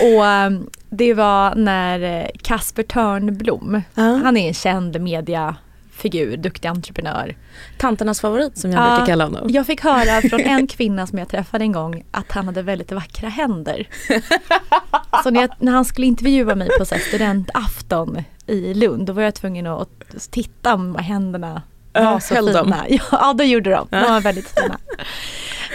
Speaker 2: Och eh, det var när eh, Kasper Törnblom,
Speaker 3: Ja.
Speaker 2: han är en känd mediafigur, duktig entreprenör.
Speaker 3: Tanternas favorit som jag
Speaker 2: Ja,
Speaker 3: brukar kalla honom.
Speaker 2: Jag fick höra från en kvinna som jag träffade en gång att han hade väldigt vackra händer. Så när, jag, när han skulle intervjua mig på så studentafton i Lund då var jag tvungen att titta om händerna var
Speaker 3: Ja,
Speaker 2: så
Speaker 3: de?
Speaker 2: fina. Ja, det gjorde de. De var väldigt fina.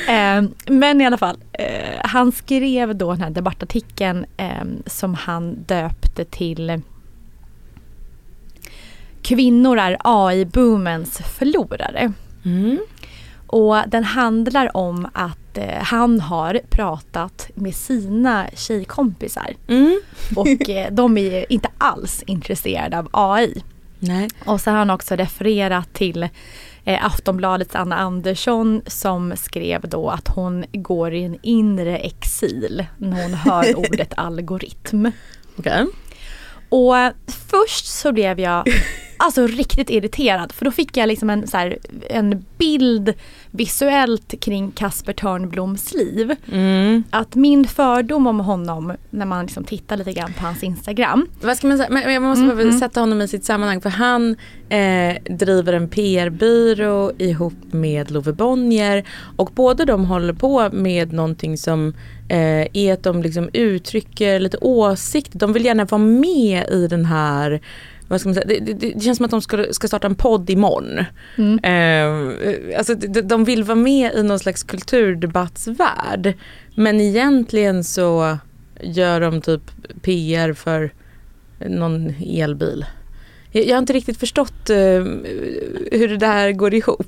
Speaker 2: Eh, men i alla fall, eh, han skrev då den här debattartikeln eh, som han döpte till Kvinnor är AI-boomens förlorare.
Speaker 3: Mm.
Speaker 2: Och den handlar om att eh, han har pratat med sina tjejkompisar
Speaker 3: Mm.
Speaker 2: och eh, de är inte alls intresserade av AI.
Speaker 3: Nej.
Speaker 2: Och så har han också refererat till eh, Aftonbladets Anna Andersson som skrev då att hon går i en inre exil när hon hör ordet algoritm.
Speaker 3: Okej.
Speaker 2: Och först så blev jag alltså riktigt irriterad för då fick jag liksom en, så här, en bild visuellt kring Kasper Törnbloms liv.
Speaker 3: Mm.
Speaker 2: Att min fördom om honom när man liksom tittar lite grann på hans Instagram.
Speaker 3: Vad ska man säga? Men jag måste bara
Speaker 2: Mm,
Speaker 3: sätta honom i sitt sammanhang för han eh, driver en PR-byrå ihop med Love Bonnier och båda de håller på med någonting som eh, är att de liksom uttrycker lite åsikter. De vill gärna vara med i den här vad ska man säga? Det, det, det känns som att de ska, ska starta en podd imorgon.
Speaker 2: Mm.
Speaker 3: Eh, alltså, de, de vill vara med i någon slags kulturdebattsvärld. Men egentligen så gör de typ PR för någon elbil. Jag, jag har inte riktigt förstått eh, hur det där går ihop.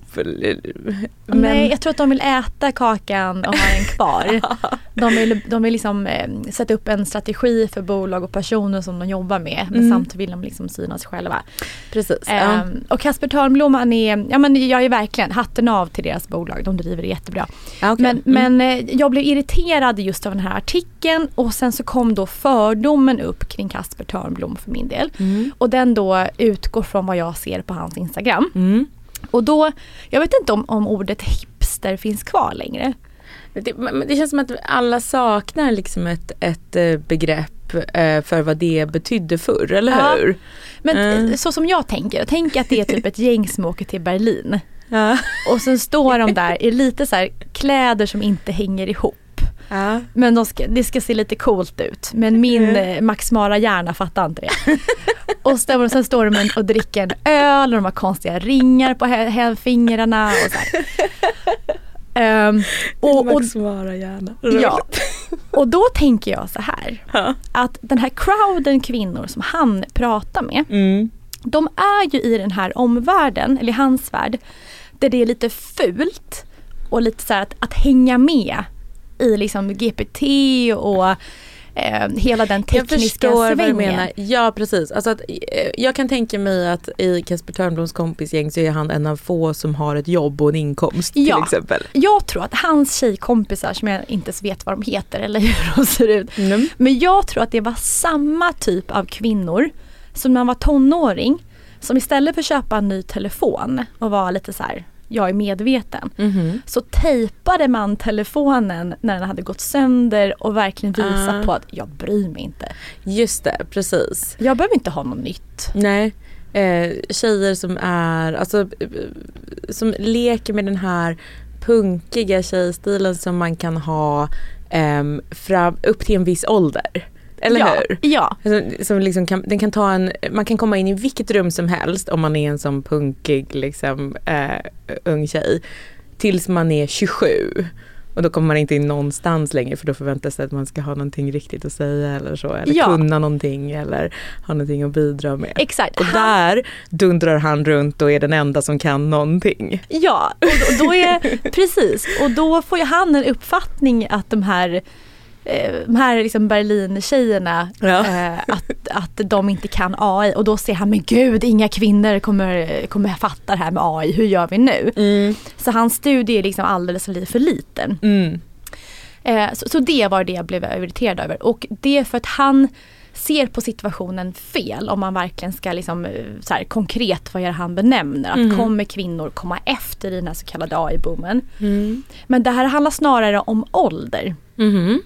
Speaker 3: Men,
Speaker 2: Nej, jag tror att de vill äta kakan och ha den kvar. De vill, de vill liksom eh, sätta upp en strategi för bolag och personer som de jobbar med. Men
Speaker 3: Mm.
Speaker 2: samtidigt vill de liksom synas själva.
Speaker 3: Precis. ja.
Speaker 2: Ehm, och Kasper Törnblom, han är, ja men jag är verkligen hatten av till deras bolag. De driver det jättebra.
Speaker 3: Ja, okej.
Speaker 2: Men,
Speaker 3: Mm.
Speaker 2: men eh, jag blev irriterad just av den här artikeln och sen så kom då fördomen upp kring Kasper Törnblom för min del.
Speaker 3: Mm.
Speaker 2: Och den då utgår från vad jag ser på hans Instagram.
Speaker 3: Mm.
Speaker 2: Och då, jag vet inte om, om ordet hipster finns kvar längre.
Speaker 3: Det, det känns som att alla saknar liksom ett, ett eh, begrepp eh, för vad det betydde förr, eller
Speaker 2: Ja.
Speaker 3: hur?
Speaker 2: Men
Speaker 3: Mm.
Speaker 2: så som jag tänker, tänk att det är typ ett gäng som åker till Berlin.
Speaker 3: Ja.
Speaker 2: Och sen står de där i lite så kläder som inte hänger ihop.
Speaker 3: Ja.
Speaker 2: Men de ska, det ska se lite coolt ut. Men min
Speaker 3: Mm.
Speaker 2: eh, Max Mara-hjärna fattar inte det. och sen, sen står de och dricker en öl och de har konstiga ringar på fingrarna. Och, så här. Ehm, och,
Speaker 3: Max Mara gärna.
Speaker 2: ja, och då tänker jag så här.
Speaker 3: Ja.
Speaker 2: Att den här crowden kvinnor som han pratar med.
Speaker 3: Mm.
Speaker 2: De är ju i den här omvärlden, eller i hans värld, där det är lite fult och lite så att, att hänga med i liksom GPT och eh, hela den
Speaker 3: Jag
Speaker 2: tekniska
Speaker 3: förstår vad du
Speaker 2: svängen.
Speaker 3: menar. Ja precis. Alltså att, eh, jag kan tänka mig att i Kasper Törnbloms kompisgäng så är han en av få som har ett jobb och en inkomst
Speaker 2: Ja.
Speaker 3: till exempel.
Speaker 2: Jag tror att hans tjejkompisar som jag inte ens vet vad de heter eller hur de ser ut.
Speaker 3: Mm.
Speaker 2: Men jag tror att det var samma typ av kvinnor som när man var tonåring som istället för att köpa en ny telefon och vara lite så här, jag är medveten.
Speaker 3: Mhm.
Speaker 2: Så tejpade man telefonen när den hade gått sönder och verkligen visa
Speaker 3: Ah.
Speaker 2: på att jag bryr mig inte.
Speaker 3: Just det, precis.
Speaker 2: Jag behöver inte ha något nytt.
Speaker 3: Nej, eh, tjejer som är, alltså eh, som leker med den här punkiga tjejstilen som man kan ha ehm, fram, upp till en viss ålder. Eller
Speaker 2: ja,
Speaker 3: hur?
Speaker 2: Ja,
Speaker 3: Alltså, som liksom kan, den kan ta en, man kan komma in i vilket rum som helst om man är en sån punkig liksom, eh, ung tjej. Tills man är 27. Och då kommer man inte in någonstans längre för då förväntas det att man ska ha någonting riktigt att säga eller så. Eller
Speaker 2: Ja.
Speaker 3: kunna någonting eller ha någonting att bidra med.
Speaker 2: exakt.
Speaker 3: Och där dundrar han runt och är den enda som kan någonting.
Speaker 2: Ja, och då, då är, precis. Och då får ju han en uppfattning att de här de här liksom Berlin-tjejerna,
Speaker 3: Ja.
Speaker 2: eh, att, att de inte kan AI och då ser han, men gud inga kvinnor kommer, kommer fatta det här med AI, hur gör vi nu? Så hans studie är liksom alldeles för li- för liten.
Speaker 3: Mm.
Speaker 2: Eh, så, så det var det jag blev irriterad över. Och det är för att han ser på situationen fel om man verkligen ska liksom, eh, så här, konkret vad det han benämner. Att
Speaker 3: Mhm.
Speaker 2: kommer kvinnor komma efter i den här så kallade AI-boomen.
Speaker 3: Mm.
Speaker 2: Men det här handlar snarare om ålder.
Speaker 3: Mhm.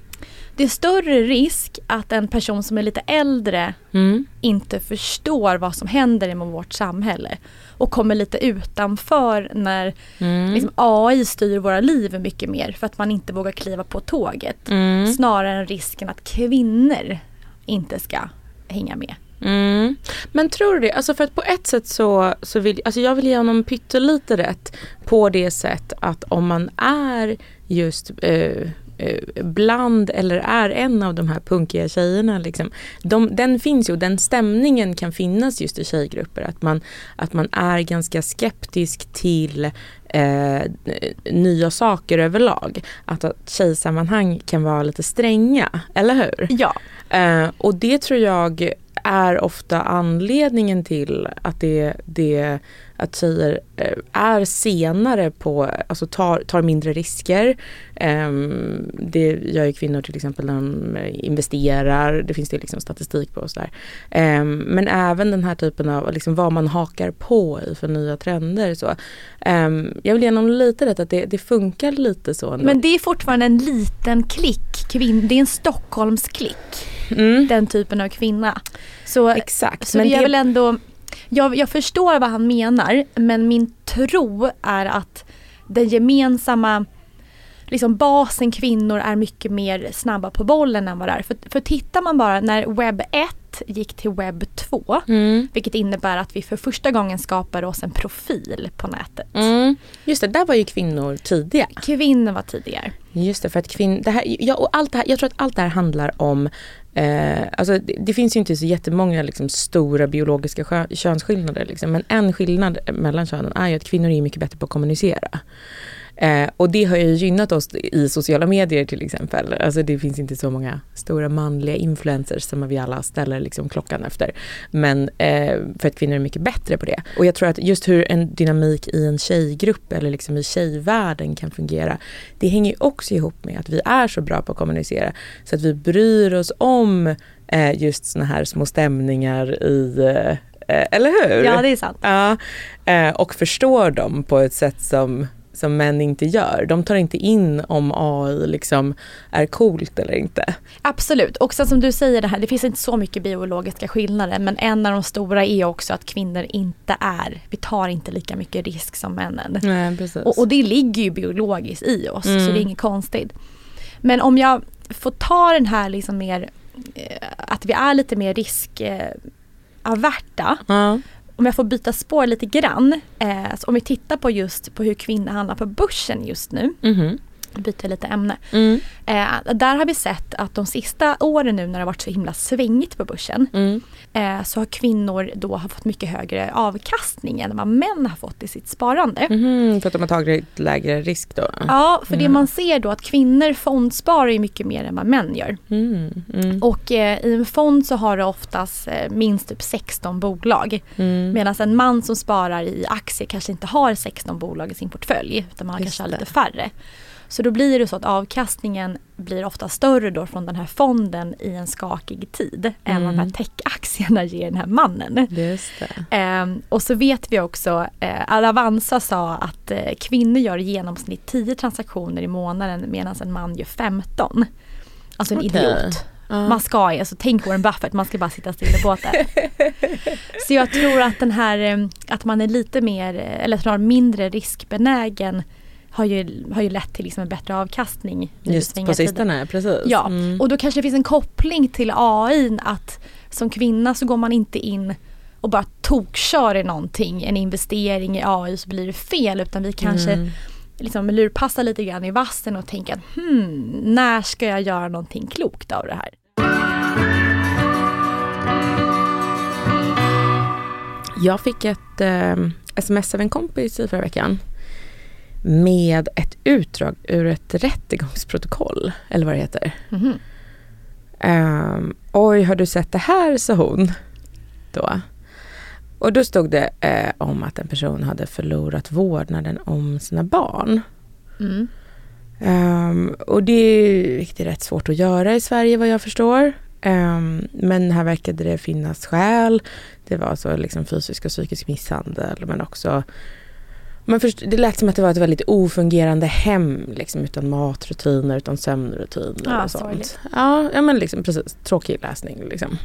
Speaker 2: Det är större risk att en person som är lite äldre
Speaker 3: Mm.
Speaker 2: inte förstår vad som händer i vårt samhälle. Och kommer lite utanför när
Speaker 3: Mm.
Speaker 2: liksom, AI styr våra liv mycket mer för att man inte vågar kliva på tåget.
Speaker 3: Mm.
Speaker 2: Snarare än risken att kvinnor inte ska hänga med.
Speaker 3: Mm. Men tror du det? Alltså för att på ett sätt så, så vill alltså jag vill ge honom pyttelite rätt på det sätt att om man är just eh, eh, bland eller är en av de här punkiga tjejerna. Liksom, de, den finns ju och den stämningen kan finnas just i tjejgrupper. Att man, att man är ganska skeptisk till eh, nya saker överlag. Att, att tjejsammanhang kan vara lite stränga, eller hur?
Speaker 2: Ja,
Speaker 3: Eh, och det tror jag är ofta anledningen till att det, det att tjejer eh, är senare på, alltså tar, tar mindre risker. Ehm, det gör ju kvinnor till exempel när de eh, investerar, det finns det liksom statistik på och sådär. Ehm, men även den här typen av liksom vad man hakar på i för nya trender. Så. Ehm, jag vill ge honom lite rätt att det, det funkar lite så ändå.
Speaker 2: men det är fortfarande en liten klick. Kvin- det är en Stockholmsklick.
Speaker 3: mm,
Speaker 2: Den typen av kvinna. Så,
Speaker 3: exakt.
Speaker 2: så
Speaker 3: men
Speaker 2: det är väl ändå, jag, jag förstår vad han menar men min tro är att den gemensamma liksom basen kvinnor är mycket mer snabba på bollen än vad det är. För, för tittar man bara när webb 1 gick till webb 2
Speaker 3: Mm.
Speaker 2: vilket innebär att vi för första gången skapade oss en profil på nätet.
Speaker 3: Mm. Just det, där var ju kvinnor tidiga.
Speaker 2: Kvinnor var tidigare.
Speaker 3: Just det, för att kvinn, det här, ja, och allt det här, jag tror att allt det här handlar om Eh, alltså det, det finns ju inte så jättemånga liksom, stora biologiska skö- könsskillnader. Liksom, men en skillnad mellan könen är ju att kvinnor är mycket bättre på att kommunicera. Eh, och det har ju gynnat oss i sociala medier till exempel. Alltså det finns inte så många stora manliga influencers som vi alla ställer liksom klockan efter. Men eh, för att kvinnor är mycket bättre på det. Och jag tror att just hur en dynamik i en tjejgrupp eller liksom i tjejvärlden kan fungera. Det hänger ju också ihop med att vi är så bra på att kommunicera. Så att vi bryr oss om eh, just såna här små stämningar i eh, eller hur?
Speaker 2: Ja, det är sant.
Speaker 3: Ja, eh, och förstår dem på ett sätt som som män inte gör. De tar inte in om AI liksom är coolt eller inte.
Speaker 2: Absolut, och sen som du säger det här, det finns inte så mycket biologiska skillnader men en av de stora är också att kvinnor inte är, vi tar inte lika mycket risk som männen.
Speaker 3: Nej, precis.
Speaker 2: Och, och det ligger ju biologiskt i oss
Speaker 3: Mm.
Speaker 2: så det är inget konstigt. Men om jag får ta den här liksom mer, eh, att vi är lite mer riskaverta.
Speaker 3: Ja.
Speaker 2: Om jag får byta spår lite grann. Eh, så om vi tittar på just på hur kvinnor handlar på börsen just nu.
Speaker 3: Mhm.
Speaker 2: Byter lite ämne.
Speaker 3: Mm.
Speaker 2: Eh, där har vi sett att de sista åren nu när det har varit så himla svängigt på börsen.
Speaker 3: Mm.
Speaker 2: Eh, så har kvinnor då har fått mycket högre avkastning än vad män har fått i sitt sparande.
Speaker 3: Mhm, för att de har tagit lägre risk då?
Speaker 2: Ja, för det
Speaker 3: Mm.
Speaker 2: man ser då att kvinnor fondsparar ju mycket mer än vad män gör.
Speaker 3: Mm. Mm.
Speaker 2: Och eh, i en fond så har du oftast eh, minst typ 16 bolag.
Speaker 3: Mm.
Speaker 2: Medan en man som sparar i aktier kanske inte har 16 bolag i sin portfölj. Utan man har
Speaker 3: Just
Speaker 2: kanske har
Speaker 3: det.
Speaker 2: lite färre. Så då blir det så att avkastningen blir ofta större då från den här fonden i en skakig tid. Än vad de här
Speaker 3: Mm.
Speaker 2: techaktierna ger den här mannen. Ehm, och så vet vi också, eh, Avanza sa att eh, kvinnor gör i genomsnitt 10 transaktioner i månaden medan en man gör 15. Alltså en
Speaker 3: Okej.
Speaker 2: idiot.
Speaker 3: Ja.
Speaker 2: Man ska alltså tänk Warren Buffett, man ska bara sitta still i båten. så jag tror att den här, eh, att man är lite mer, eh, eller snarare mindre riskbenägen har ju, har ju lett till liksom en bättre avkastning.
Speaker 3: Just på sistone, precis.
Speaker 2: Ja,
Speaker 3: Mm.
Speaker 2: och då kanske det finns en koppling till AI att som kvinna så går man inte in och bara tokkör i någonting, en investering i AI så blir det fel utan vi kanske
Speaker 3: Mm.
Speaker 2: liksom lurpassar lite grann i vassen och tänker att hmm, när ska jag göra någonting klokt av det här?
Speaker 3: Jag fick ett eh, sms av en kompis i förra veckan med ett utdrag ur ett rättegångsprotokoll, eller vad det heter.
Speaker 2: Mhm.
Speaker 3: Ehm, Oj, har du sett det här, sa hon. Då. Och då stod det eh, om att en person hade förlorat vårdnaden om sina barn.
Speaker 2: Mm.
Speaker 3: Ehm, och det är, vilket är rätt svårt att göra i Sverige vad jag förstår. Ehm, men här verkade det finnas skäl. Det var alltså liksom fysisk och psykisk misshandel men också man först, det lät som att det var ett väldigt ofungerande hem liksom, utan matrutiner, utan sömnrutiner
Speaker 2: Ja,
Speaker 3: och sånt.
Speaker 2: sorgligt.
Speaker 3: Ja, ja men liksom precis, tråkig läsning liksom.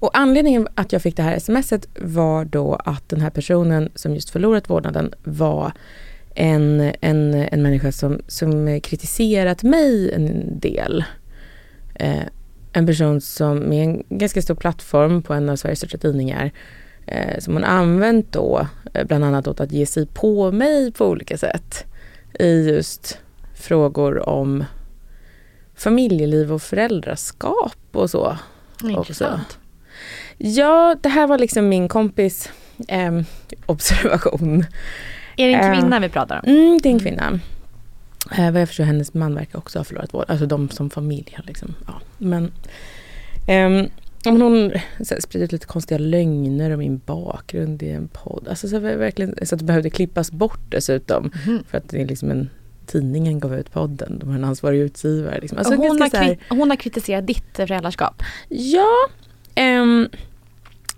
Speaker 3: Och anledningen att jag fick det här smset var då att den här personen som just förlorat vårdnaden var en, en, en människa som, som kritiserat mig en del. Eh, en person som med en ganska stor plattform på en av Sveriges största tidningar som hon använt då eh, bland annat åt att ge sig på mig på olika sätt i just frågor om familjeliv och föräldraskap och så.
Speaker 2: Intressant.
Speaker 3: Ja, det här var liksom min kompis eh, observation.
Speaker 2: Är det en
Speaker 3: Eh,
Speaker 2: kvinna vi pratar om?
Speaker 3: Mm, det är en kvinna. Eh, vad jag förstår, hennes man verkar också ha förlorat vård. Alltså de som familj liksom, ja. Men, ja, men hon så här, sprider lite konstiga lögner om min bakgrund i en podd. Alltså så, här, verkligen, så att det behövde klippas bort dessutom.
Speaker 2: Mhm.
Speaker 3: För att det är liksom en tidningen gav ut podden. De har en ansvarig utgivare. Liksom. Alltså,
Speaker 2: hon, har
Speaker 3: här-
Speaker 2: hon har kritiserat ditt föräldraskap.
Speaker 3: Ja, ehm,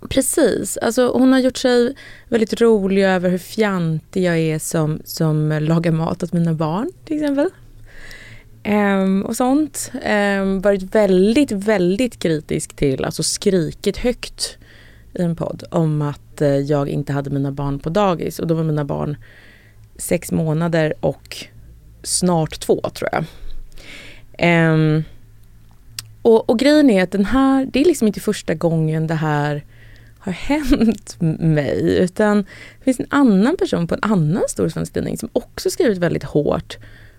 Speaker 3: precis. Alltså, hon har gjort sig väldigt rolig över hur fjantig jag är som, som lagar mat åt mina barn till exempel. Um, och sånt. Um, varit väldigt, väldigt kritisk till, alltså skrikit högt i en podd om att uh, jag inte hade mina barn på dagis. Och då var mina barn sex månader och snart två tror jag. Um, och, och grejen är att den här, det är liksom inte första gången det här har hänt mig. Utan det finns en annan person på en annan stor svensk tidning som också skrivit väldigt hårt.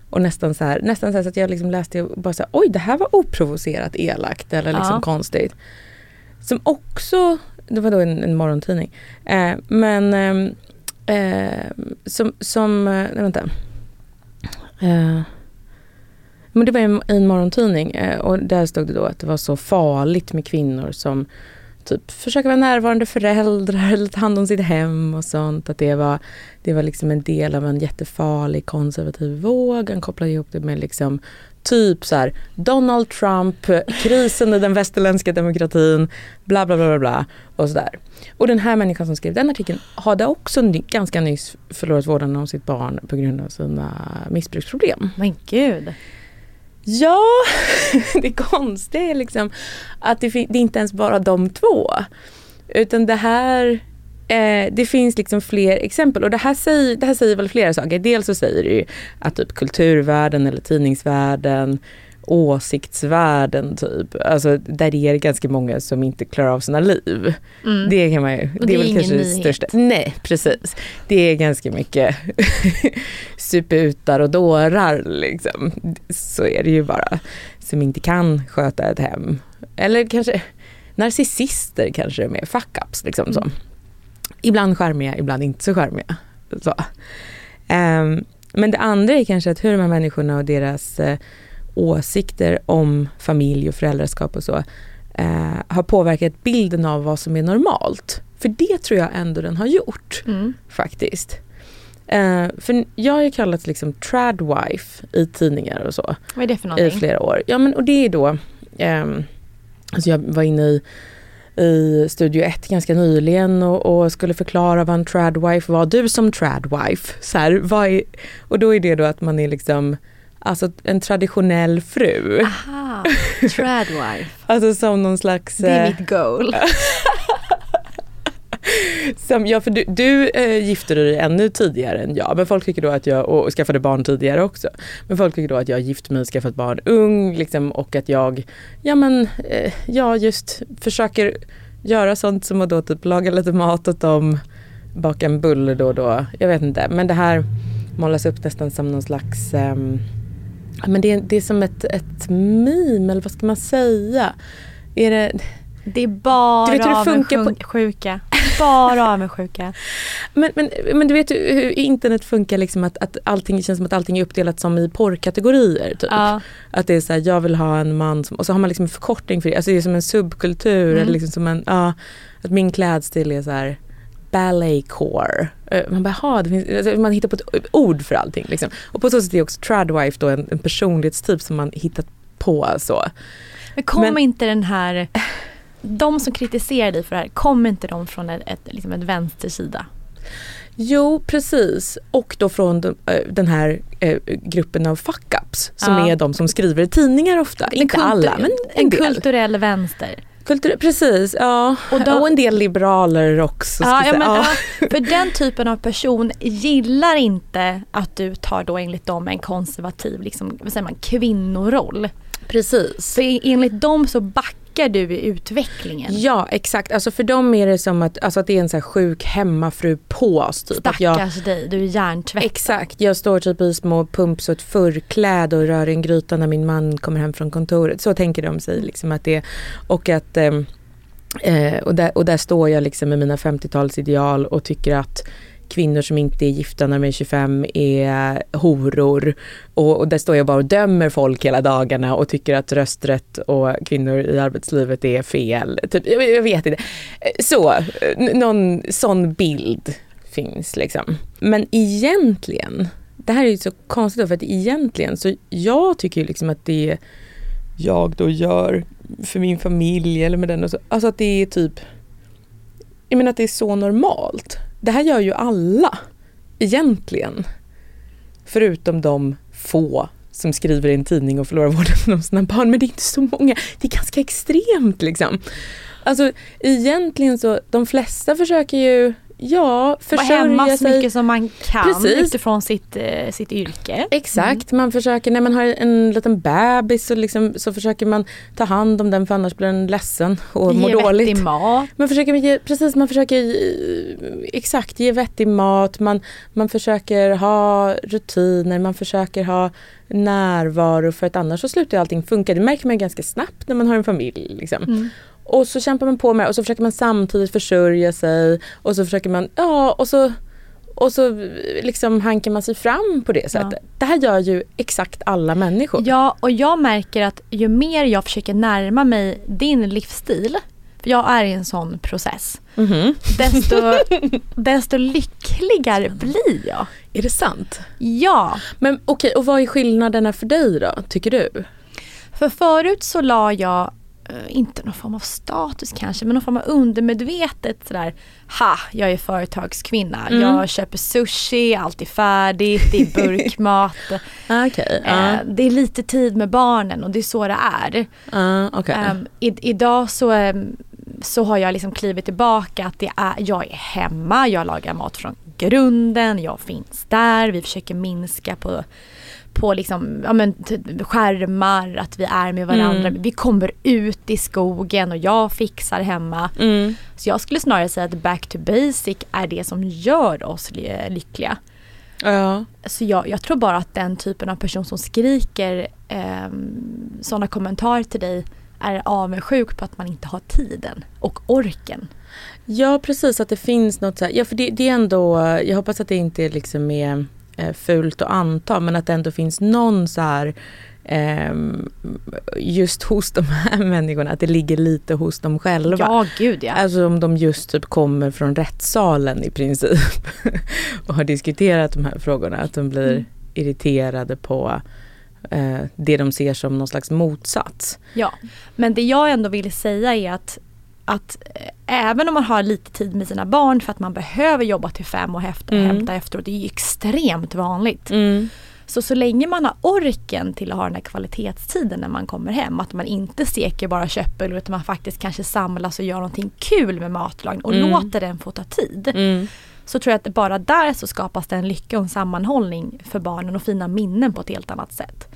Speaker 3: Och nästan så här, nästan så, här så att jag liksom läste och bara så här, oj det här var oprovocerat elakt eller liksom
Speaker 2: Ja.
Speaker 3: konstigt. Som också, det var då en, en morgontidning. Eh, men ehm, eh, som, som, eh, nej vänta. Eh, men det var en, en morgontidning eh, och där stod det då att det var så farligt med kvinnor som typ försöka vara närvarande föräldrar eller ta hand om sitt hem och sånt. Att det var, det var liksom en del av en jättefarlig konservativ våg. Han kopplade ihop det med liksom typ så här Donald Trump, krisen i den västerländska demokratin, bla bla bla bla, bla och sådär. Och den här människan som skrev den artikeln hade också ny, ganska nyss förlorat vården om sitt barn på grund av sina missbruksproblem.
Speaker 2: Men gud.
Speaker 3: Ja, det konstiga är liksom att det, det är inte ens bara de två. Utan det här eh, det finns liksom fler exempel och det här, säger, det här säger väl flera saker. Dels så säger det ju att typ kulturvärlden eller tidningsvärlden åsiktsvärlden typ. Alltså där är det ganska många som inte klarar av sina liv. Mm. Det kan man ju, det,
Speaker 2: det
Speaker 3: är
Speaker 2: väl
Speaker 3: kanske
Speaker 2: det
Speaker 3: största. Nej precis. Det är ganska mycket suputar och dårar liksom. Så är det ju bara. Som inte kan sköta ett hem. Eller kanske narcissister kanske är mer fuck-ups liksom mm. så. Ibland skärmiga, ibland inte så skärmiga. Så. Um, men det andra är kanske att hur de här människorna och deras uh, åsikter om familj och föräldraskap och så uh, har påverkat bilden av vad som är normalt. För det tror jag ändå den har gjort mm. faktiskt. Uh, för jag har ju kallats liksom tradwife i tidningar och så.
Speaker 2: Vad är det för någonting?
Speaker 3: I flera år. Ja men och det är då, um, alltså jag var inne i i Studio 1 ganska nyligen och, och, skulle förklara vad en tradwife var. Du som tradwife, så här, är, och då är det då att man är liksom Alltså en traditionell fru.
Speaker 2: Aha, tradwife.
Speaker 3: alltså som någon slags...
Speaker 2: Det är mitt goal.
Speaker 3: Som, ja, för du, du äh, gifte dig ännu tidigare än jag, men folk tycker då att jag, och skaffade barn tidigare också. Men folk tycker då att jag gift mig skaffat barn ung liksom, och att jag, ja men, äh, ja just försöker göra sånt som att då typ laga lite mat åt dem, baka en bulle då och då. Jag vet inte, men det här målas upp nästan som någon slags ähm, men det, det är som ett, ett meme, eller vad ska man säga? Är det,
Speaker 2: det är bara du vet hur det funkar på... sjuka. Bara avundsjuka.
Speaker 3: men, men, men du vet hur internet funkar, liksom att, att allting känns som att allting är uppdelat som i porrkategorier. Typ. Ja. Att det är så här, jag vill ha en man som, och så har man liksom en förkortning för det. Alltså det är som en subkultur. Mm. Eller liksom som en, ja, att min klädstil är så här balletcore. Eh, man bara, det finns, alltså man hittar på ett ord för allting. Liksom. Och på så sätt är också tradwife då en, en personlighetstyp som man hittat på. Så.
Speaker 2: Men kommer inte den här de som kritiserar dig för det här, kommer inte de från ett, ett, liksom ett vänstersida?
Speaker 3: Jo precis och då från de, äh, den här äh, gruppen av fuck-ups som ja. är de som skriver i tidningar ofta. En inte alla men en,
Speaker 2: en
Speaker 3: del.
Speaker 2: kulturell vänster.
Speaker 3: Kultur, precis, ja. Och, då, och en del liberaler också.
Speaker 2: Ja, ja, men, ja. För den typen av person gillar inte att du tar då enligt dem en konservativ liksom, vad säger man, kvinnoroll.
Speaker 3: Precis.
Speaker 2: För enligt dem så backar du i utvecklingen.
Speaker 3: Ja exakt, alltså för dem är det som att, alltså att det är en så här sjuk hemmafru pås. Typ.
Speaker 2: Stackars jag, dig, du är hjärntvättad.
Speaker 3: Exakt, jag står typ i små pumps och ett förkläde och rör en gryta när min man kommer hem från kontoret. Så tänker de sig liksom att det, och att eh, eh och, där, och där står jag liksom med mina 50-talsideal och tycker att kvinnor som inte är gifta när de är 25 är horor. Och, och där står jag bara och dömer folk hela dagarna och tycker att rösträtt och kvinnor i arbetslivet är fel. Typ, jag, jag vet inte. Så, någon sån bild finns liksom. Men egentligen, det här är ju så konstigt för att egentligen så jag tycker ju liksom att det jag då gör för min familj eller med den och så, alltså att det är typ jag menar att det är så normalt. Det här gör ju alla egentligen. Förutom de få som skriver i en tidning och förlorar vården om sina barn. Men det är inte så många. Det är ganska extremt liksom. Alltså egentligen så, de flesta försöker ju Ja, försörja
Speaker 2: Vara hemma
Speaker 3: så
Speaker 2: mycket som man kan Precis. utifrån sitt, eh, sitt yrke.
Speaker 3: Exakt, mm. man försöker när man har en liten bebis så, liksom, så försöker man ta hand om den för annars blir den ledsen och ge mår dåligt.
Speaker 2: Ge mat.
Speaker 3: Man försöker ge, precis, man försöker exakt ge vettig mat, man, man försöker ha rutiner, man försöker ha närvaro för att annars så slutar allting funka. Det märker man ganska snabbt när man har en familj. Liksom. Mm. Och så kämpar man på med och så försöker man samtidigt försörja sig och så försöker man, ja och så och så liksom hankar man sig fram på det sättet. Det här gör ju exakt alla människor.
Speaker 2: Ja, och jag märker att ju mer jag försöker närma mig din livsstil, för jag är i en sån process,
Speaker 3: Mhm.
Speaker 2: desto, desto lyckligare blir jag.
Speaker 3: Är det sant?
Speaker 2: Ja,
Speaker 3: Men okej, och vad är skillnaderna för dig då, tycker du?
Speaker 2: för förut så la jag eh, inte någon form av status kanske, men någon form av undermedvetet sådär, ha, jag är företagskvinna,
Speaker 3: Mm.
Speaker 2: jag köper sushi, allt är färdigt, det är burkmat,
Speaker 3: Ah, Okej, ja.
Speaker 2: eh, det är lite tid med barnen och det är så det är.
Speaker 3: Ah, okej.
Speaker 2: Ehm, i, idag så, ehm, så har jag liksom klivit tillbaka att det är, jag är hemma, jag lagar mat från grunden, jag finns där, vi försöker minska på på liksom, ja men, skärmar, att vi är med varandra.
Speaker 3: Mm.
Speaker 2: Vi kommer ut i skogen och jag fixar hemma.
Speaker 3: Mm.
Speaker 2: Så jag skulle snarare säga att back to basic är det som gör oss ly- lyckliga.
Speaker 3: Ja.
Speaker 2: Så jag, jag tror bara att den typen av person som skriker eh, sådana kommentarer till dig är avundsjuk på att man inte har tiden och orken.
Speaker 3: Ja precis, att det finns något så här, ja för det, det är ändå, jag hoppas att det inte liksom är eh, fult att anta men att det ändå finns någon så här ehm, just hos de här människorna, att det ligger lite hos dem själva.
Speaker 2: Ja, gud ja.
Speaker 3: Alltså om de just typ kommer från rättssalen i princip och har diskuterat de här frågorna, att de blir
Speaker 2: Mm.
Speaker 3: irriterade på eh, det de ser som någon slags motsats.
Speaker 2: Ja, men det jag ändå vill säga är att, att eh, även om man har lite tid med sina barn för att man behöver jobba till fem och hämta,
Speaker 3: Mm.
Speaker 2: hämta efteråt, det är ju extremt vanligt. Så så länge man har orken till att ha den här kvalitetstiden när man kommer hem, att man inte steker bara köttbullar utan man faktiskt kanske samlas och gör någonting kul med matlagning och
Speaker 3: Mm.
Speaker 2: låter den få ta tid. Så tror jag att bara där så skapas det en lycka och en sammanhållning för barnen och fina minnen på ett helt annat sätt.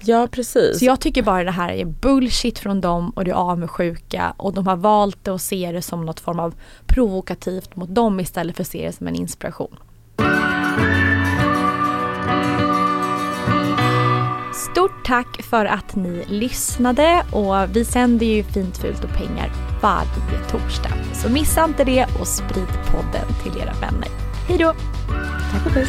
Speaker 3: Ja precis.
Speaker 2: Så jag tycker bara det här är bullshit från dem och det är avundsjuka och de har valt det och ser det som något form av provokativt mot dem istället för att se det som en inspiration. Stort tack för att ni lyssnade och vi sänder ju Fint, fult och pengar varje torsdag. Så missa inte det och sprid podden till era vänner. Hej då!
Speaker 3: Tack och puss.